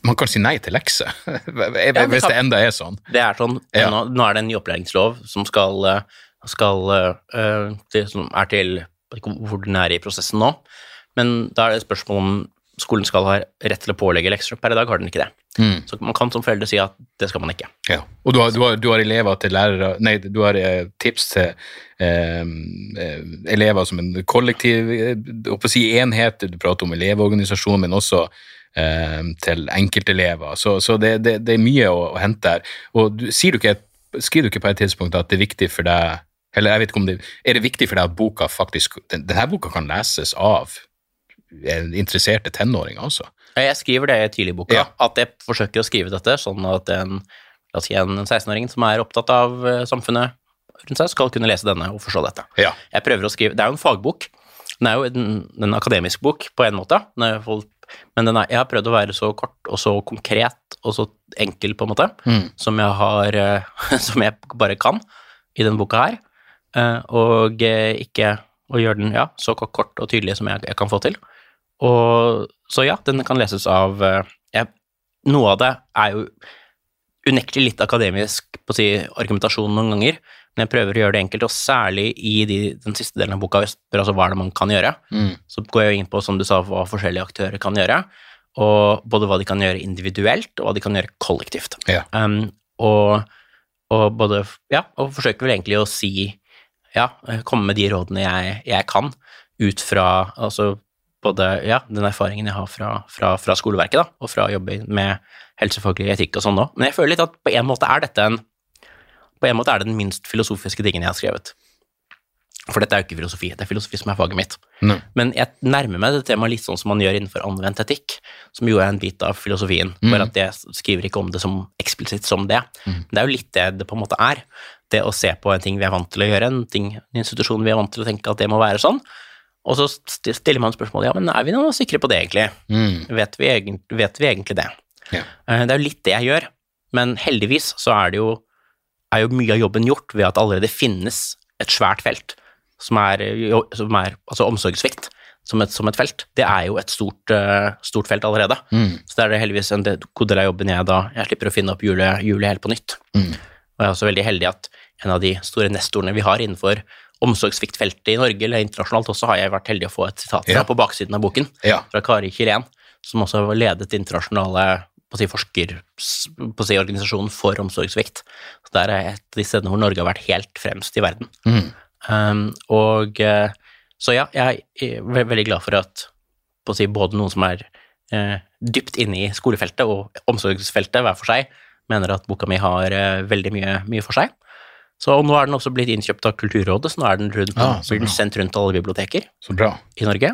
A: man kan si nei til lekser, hvis det enda er sånn.
B: Det er sånn,
A: Ja.
B: nå, nå er det en ny opplæringslov som skal, eh, skal uh, det som er til ordinære i prosessen nå, men da er det et spørsmål om skolen skal ha rett til å pålegge lekser. Per i dag har den ikke det.
A: Mm.
B: Så man kan som foreldre si at det skal man ikke.
A: Ja. Og du har, du, har, du har elever til lærere Nei, du har eh, tips til eh, eh, elever som en kollektiv eh, å si enhet. Du prater om elevorganisasjon, men også eh, til enkeltelever. Så, så det, det, det er mye å, å hente her. Og du, sier du ikke, skriver du ikke på et tidspunkt at det er viktig for deg Eller jeg vet ikke om det, Er det viktig for deg at boka faktisk den, Denne boka kan leses av interesserte tenåringer også?
B: Jeg skriver det tidlig i boka,
A: Ja.
B: at jeg forsøker å skrive dette sånn at en, si en 16-åring som er opptatt av eh, samfunnet rundt seg, skal kunne lese denne og forstå dette.
A: Ja.
B: Jeg prøver å skrive, Det er jo en fagbok. Den er jo en, en akademisk bok på en måte, men den er, jeg har prøvd å være så kort og så konkret og så enkel, på en måte,
A: Mm.
B: som, jeg har, eh, som jeg bare kan i denne boka her. Eh, Og ikke å gjøre den ja, så kort- kort og tydelig som jeg, jeg kan få til. Og så ja, den kan leses av ja, Noe av det er jo unektelig litt akademisk på å si, argumentasjon noen ganger, men jeg prøver å gjøre det enkelt, og særlig i de, den siste delen av boka, spør altså hva er det man kan gjøre,
A: Mm.
B: så går jeg jo inn på, som du sa, hva forskjellige aktører kan gjøre, og både hva de kan gjøre individuelt, og hva de kan gjøre kollektivt.
A: Ja.
B: Um, og, og både, ja, og forsøker vel egentlig å si, ja, komme med de rådene jeg, jeg kan, ut fra, altså, både, ja, den erfaringen jeg har fra, fra, fra skoleverket, da, og fra å jobbe med helsefaglig etikk og sånn nå. Men jeg føler litt at på en måte er dette en, på en måte er det den minst filosofiske tingen jeg har skrevet. For dette er jo ikke filosofi, det er filosofi som er faget mitt.
A: Nei.
B: Men jeg nærmer meg det temaet litt sånn som man gjør innenfor anvendt etikk, som jo er en bit av filosofien,
A: Mm.
B: bare at jeg skriver ikke om det som eksplisitt som det.
A: Mm.
B: Men det er jo litt det det på en måte er. Det å se på en ting vi er vant til å gjøre, en, ting, en institusjon vi er vant til å tenke at det må være sånn, og så stiller man spørsmålet, ja, men er vi nå sikre på det egentlig?
A: Mm.
B: Vet vi, egent, vet vi egentlig det?
A: Ja.
B: Eh, Det er jo litt det jeg gjør, men heldigvis så er det jo, er jo mye av jobben gjort ved at det allerede finnes et svært felt, som er, som er altså omsorgssvikt som et, som et felt. Det er jo et stort, eh, stort felt allerede.
A: Mm.
B: Så det er det heldigvis en god del av jobben jeg da Jeg slipper å finne opp hjulet helt på nytt.
A: Mm.
B: Og jeg er også veldig heldig at en av de store nestorene vi har innenfor omsorgssviktfeltet i Norge eller internasjonalt, også har jeg vært heldig å få et sitat fra
A: Ja.
B: på baksiden av boken
A: Ja.
B: fra Kari Kirén, som også har ledet internasjonale på å si, forsker, på å si, organisasjonen for omsorgssvikt. Så der er et av de stedene hvor Norge har vært helt fremst i verden.
A: Mm.
B: Um, og eh, så ja, jeg er veldig glad for at på å si, både noen som er eh, dypt inne i skolefeltet og omsorgsfeltet hver for seg, mener at boka mi har eh, veldig mye, mye for seg. Så og nå er den også blitt innkjøpt av Kulturrådet, så nå er den, rundt,
A: Ah,
B: den sendt rundt alle biblioteker
A: Så bra.
B: i Norge.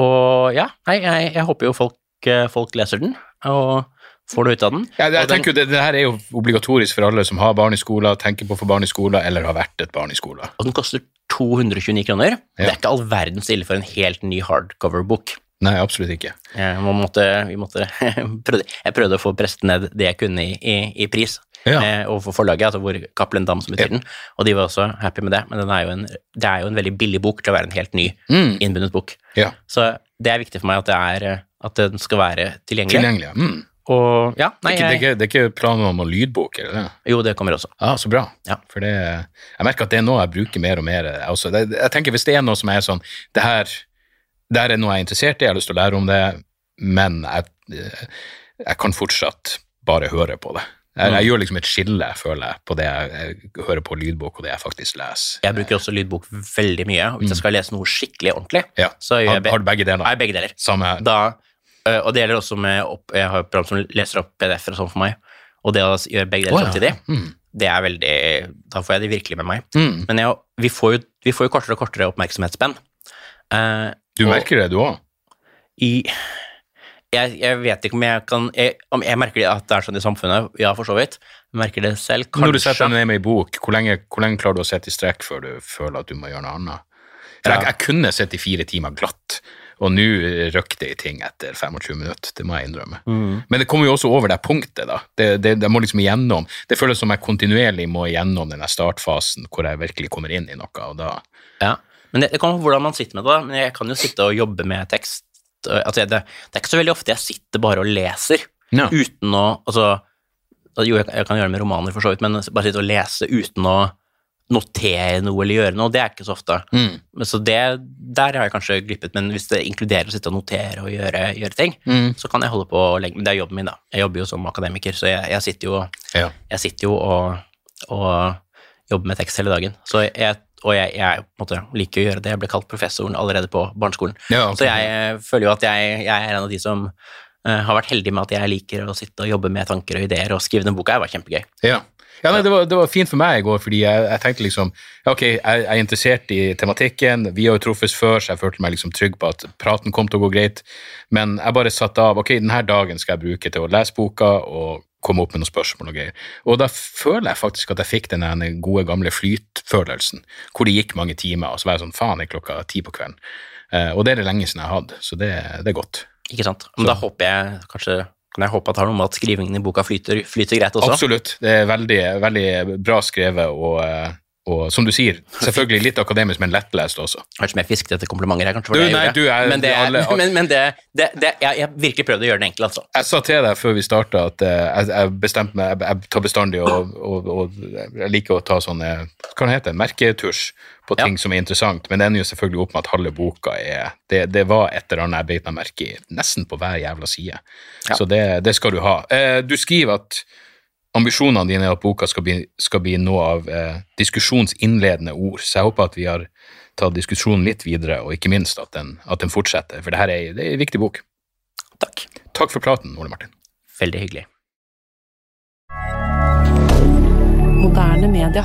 B: Og ja, nei, jeg, jeg håper jo folk, eh, folk leser den og får noe ut av den.
A: Ja, jeg
B: den-
A: tenker jo det, det her er jo obligatorisk for alle som har barn i skolen, tenker på å få barn i skolen, eller har vært et barn i skolen.
B: Og den koster 229 kroner. Det er ikke all verdens ille for en helt ny hardcover-bok.
A: Nei, absolutt ikke.
B: Jeg, måtte, vi måtte Jeg prøvde å få presset ned det jeg kunne i, i, i pris
A: Ja.
B: eh, overfor forlaget, altså hvor Cappelen Dam som
A: Ja.
B: den, og de var også happy med det, men den er jo en, det er jo en veldig billig bok til å være en helt ny,
A: Mm.
B: innbundet bok.
A: Ja.
B: Så det er viktig for meg at, det er, eh, at den skal være tilgjengelig.
A: Tilgjengelig. Mm.
B: Og ja, nei,
A: det, er ikke, det er ikke planer om å lydbok, eller det?
B: jo, det kommer også.
A: Ah, så bra.
B: Ja.
A: For det, jeg merker at det er noe jeg bruker mer og mer. jeg Også. Jeg tenker Hvis det er noe som er sånn det her, det her er noe jeg er interessert i, jeg har lyst til å lære om det, men jeg, jeg kan fortsatt bare høre på det. Jeg,
B: Mm.
A: jeg gjør liksom et skille, føler jeg, på det jeg, jeg hører på lydbok, og det jeg faktisk leser.
B: Jeg bruker også lydbok veldig mye, og hvis jeg skal lese noe skikkelig ordentlig,
A: Ja.
B: så gjør jeg har,
A: har du begge deler?
B: Jeg begge deler.
A: Samme her.
B: Da, og det gjelder også med opp, Jeg har et program som leser opp PDF-er og sånn for meg, og det å gjøre begge deler
A: oh, ja.
B: samtidig,
A: Mm.
B: det er veldig Da får jeg det virkelig med meg.
A: Mm.
B: Men jeg, vi, får jo, vi får jo kortere og kortere oppmerksomhetsspenn. Eh,
A: Du
B: og
A: merker det, du òg?
B: Jeg, jeg vet ikke om jeg kan jeg, Om jeg merker at det er sånn i samfunnet, ja, for så vidt. Jeg merker det selv, kanskje.
A: Når du setter deg ned med ei bok, hvor lenge, hvor lenge klarer du å sitte i strekk før du føler at du må gjøre noe annet? For jeg,
B: Ja.
A: jeg kunne sittet i fire timer glatt, og nå røk det i ting etter 25 minutter. Det må jeg innrømme.
B: Mm.
A: Men det kommer jo også over det punktet, da. Det, det, det må liksom igjennom. Det føles som jeg kontinuerlig må igjennom denne startfasen hvor jeg virkelig kommer inn i noe, og da
B: Ja, men det, det kommer på hvordan man sitter med det. Men jeg kan jo sitte og jobbe med tekst. Altså, det, det er ikke så veldig ofte jeg sitter bare og leser
A: no.
B: uten å altså, Jo, jeg, jeg kan gjøre det med romaner, for så vidt, men bare sitte og lese uten å notere noe eller gjøre noe, det er ikke så ofte.
A: Mm.
B: Så det, der har jeg kanskje glippet, men hvis det inkluderer å sitte og notere og gjøre, gjøre ting,
A: Mm.
B: så kan jeg holde på lenge. Men det er jobben min, da. Jeg jobber jo som akademiker, så jeg, jeg sitter jo
A: Ja.
B: jeg sitter jo og, og jobber med tekst hele dagen. Så jeg, og jeg, jeg måte, liker å gjøre det. Jeg ble kalt professoren allerede på barneskolen.
A: Ja, okay.
B: Så jeg eh, føler jo at jeg, jeg er en av de som eh, har vært heldig med at jeg liker å sitte og jobbe med tanker og ideer, og skrive den boka her var kjempegøy.
A: Ja. Ja, nei, det, var, det var fint for meg i går, fordi jeg, jeg tenkte liksom Ok, jeg, jeg er interessert i tematikken, vi har jo truffes før, så jeg følte meg liksom trygg på at praten kom til å gå greit, men jeg bare satte av Ok, denne dagen skal jeg bruke til å lese boka og komme opp med noen spørsmål og greier. Og da føler jeg faktisk at jeg fikk den gode, gamle flytfølelsen, hvor det gikk mange timer, og så var jeg sånn faen, er klokka ti på kvelden. Eh, og det er det lenge siden jeg har hatt, så det, det er godt.
B: Ikke sant? Men da håper jeg kanskje Kan jeg håpe at det har noe med at skrivingen i boka flyter, flyter greit også?
A: Absolutt. Det er veldig, veldig bra skrevet, og, eh, og som du sier, selvfølgelig litt akademisk, men lettlest også.
B: Kanskje mer fiskete etter komplimenter her, kanskje.
A: Du,
B: jeg
A: nei, du er-
B: men det,
A: alle-
B: men, men det, det, det jeg, jeg virkelig prøvde å gjøre det enkelt, altså.
A: Jeg sa til deg før vi starta at eh, jeg, jeg bestemte meg Jeg, jeg tar bestandig og, og, og jeg liker å ta sånne hva det heter, merketusj på
B: Ja.
A: ting som er interessant, men det ender jo selvfølgelig opp med at halve boka er Det, det var et eller annet jeg beit meg merke i nesten på hver jævla side.
B: Ja.
A: Så det, det skal du ha. Eh, du skriver at ambisjonene dine er at boka skal bli, skal bli noe av eh, diskusjonsinnledende ord, så jeg håper at vi har tatt diskusjonen litt videre, og ikke minst at den, at den fortsetter, for det her er, det er en viktig bok.
B: Takk.
A: Takk for praten, Ole Martin.
B: Veldig hyggelig.
C: Moderne media.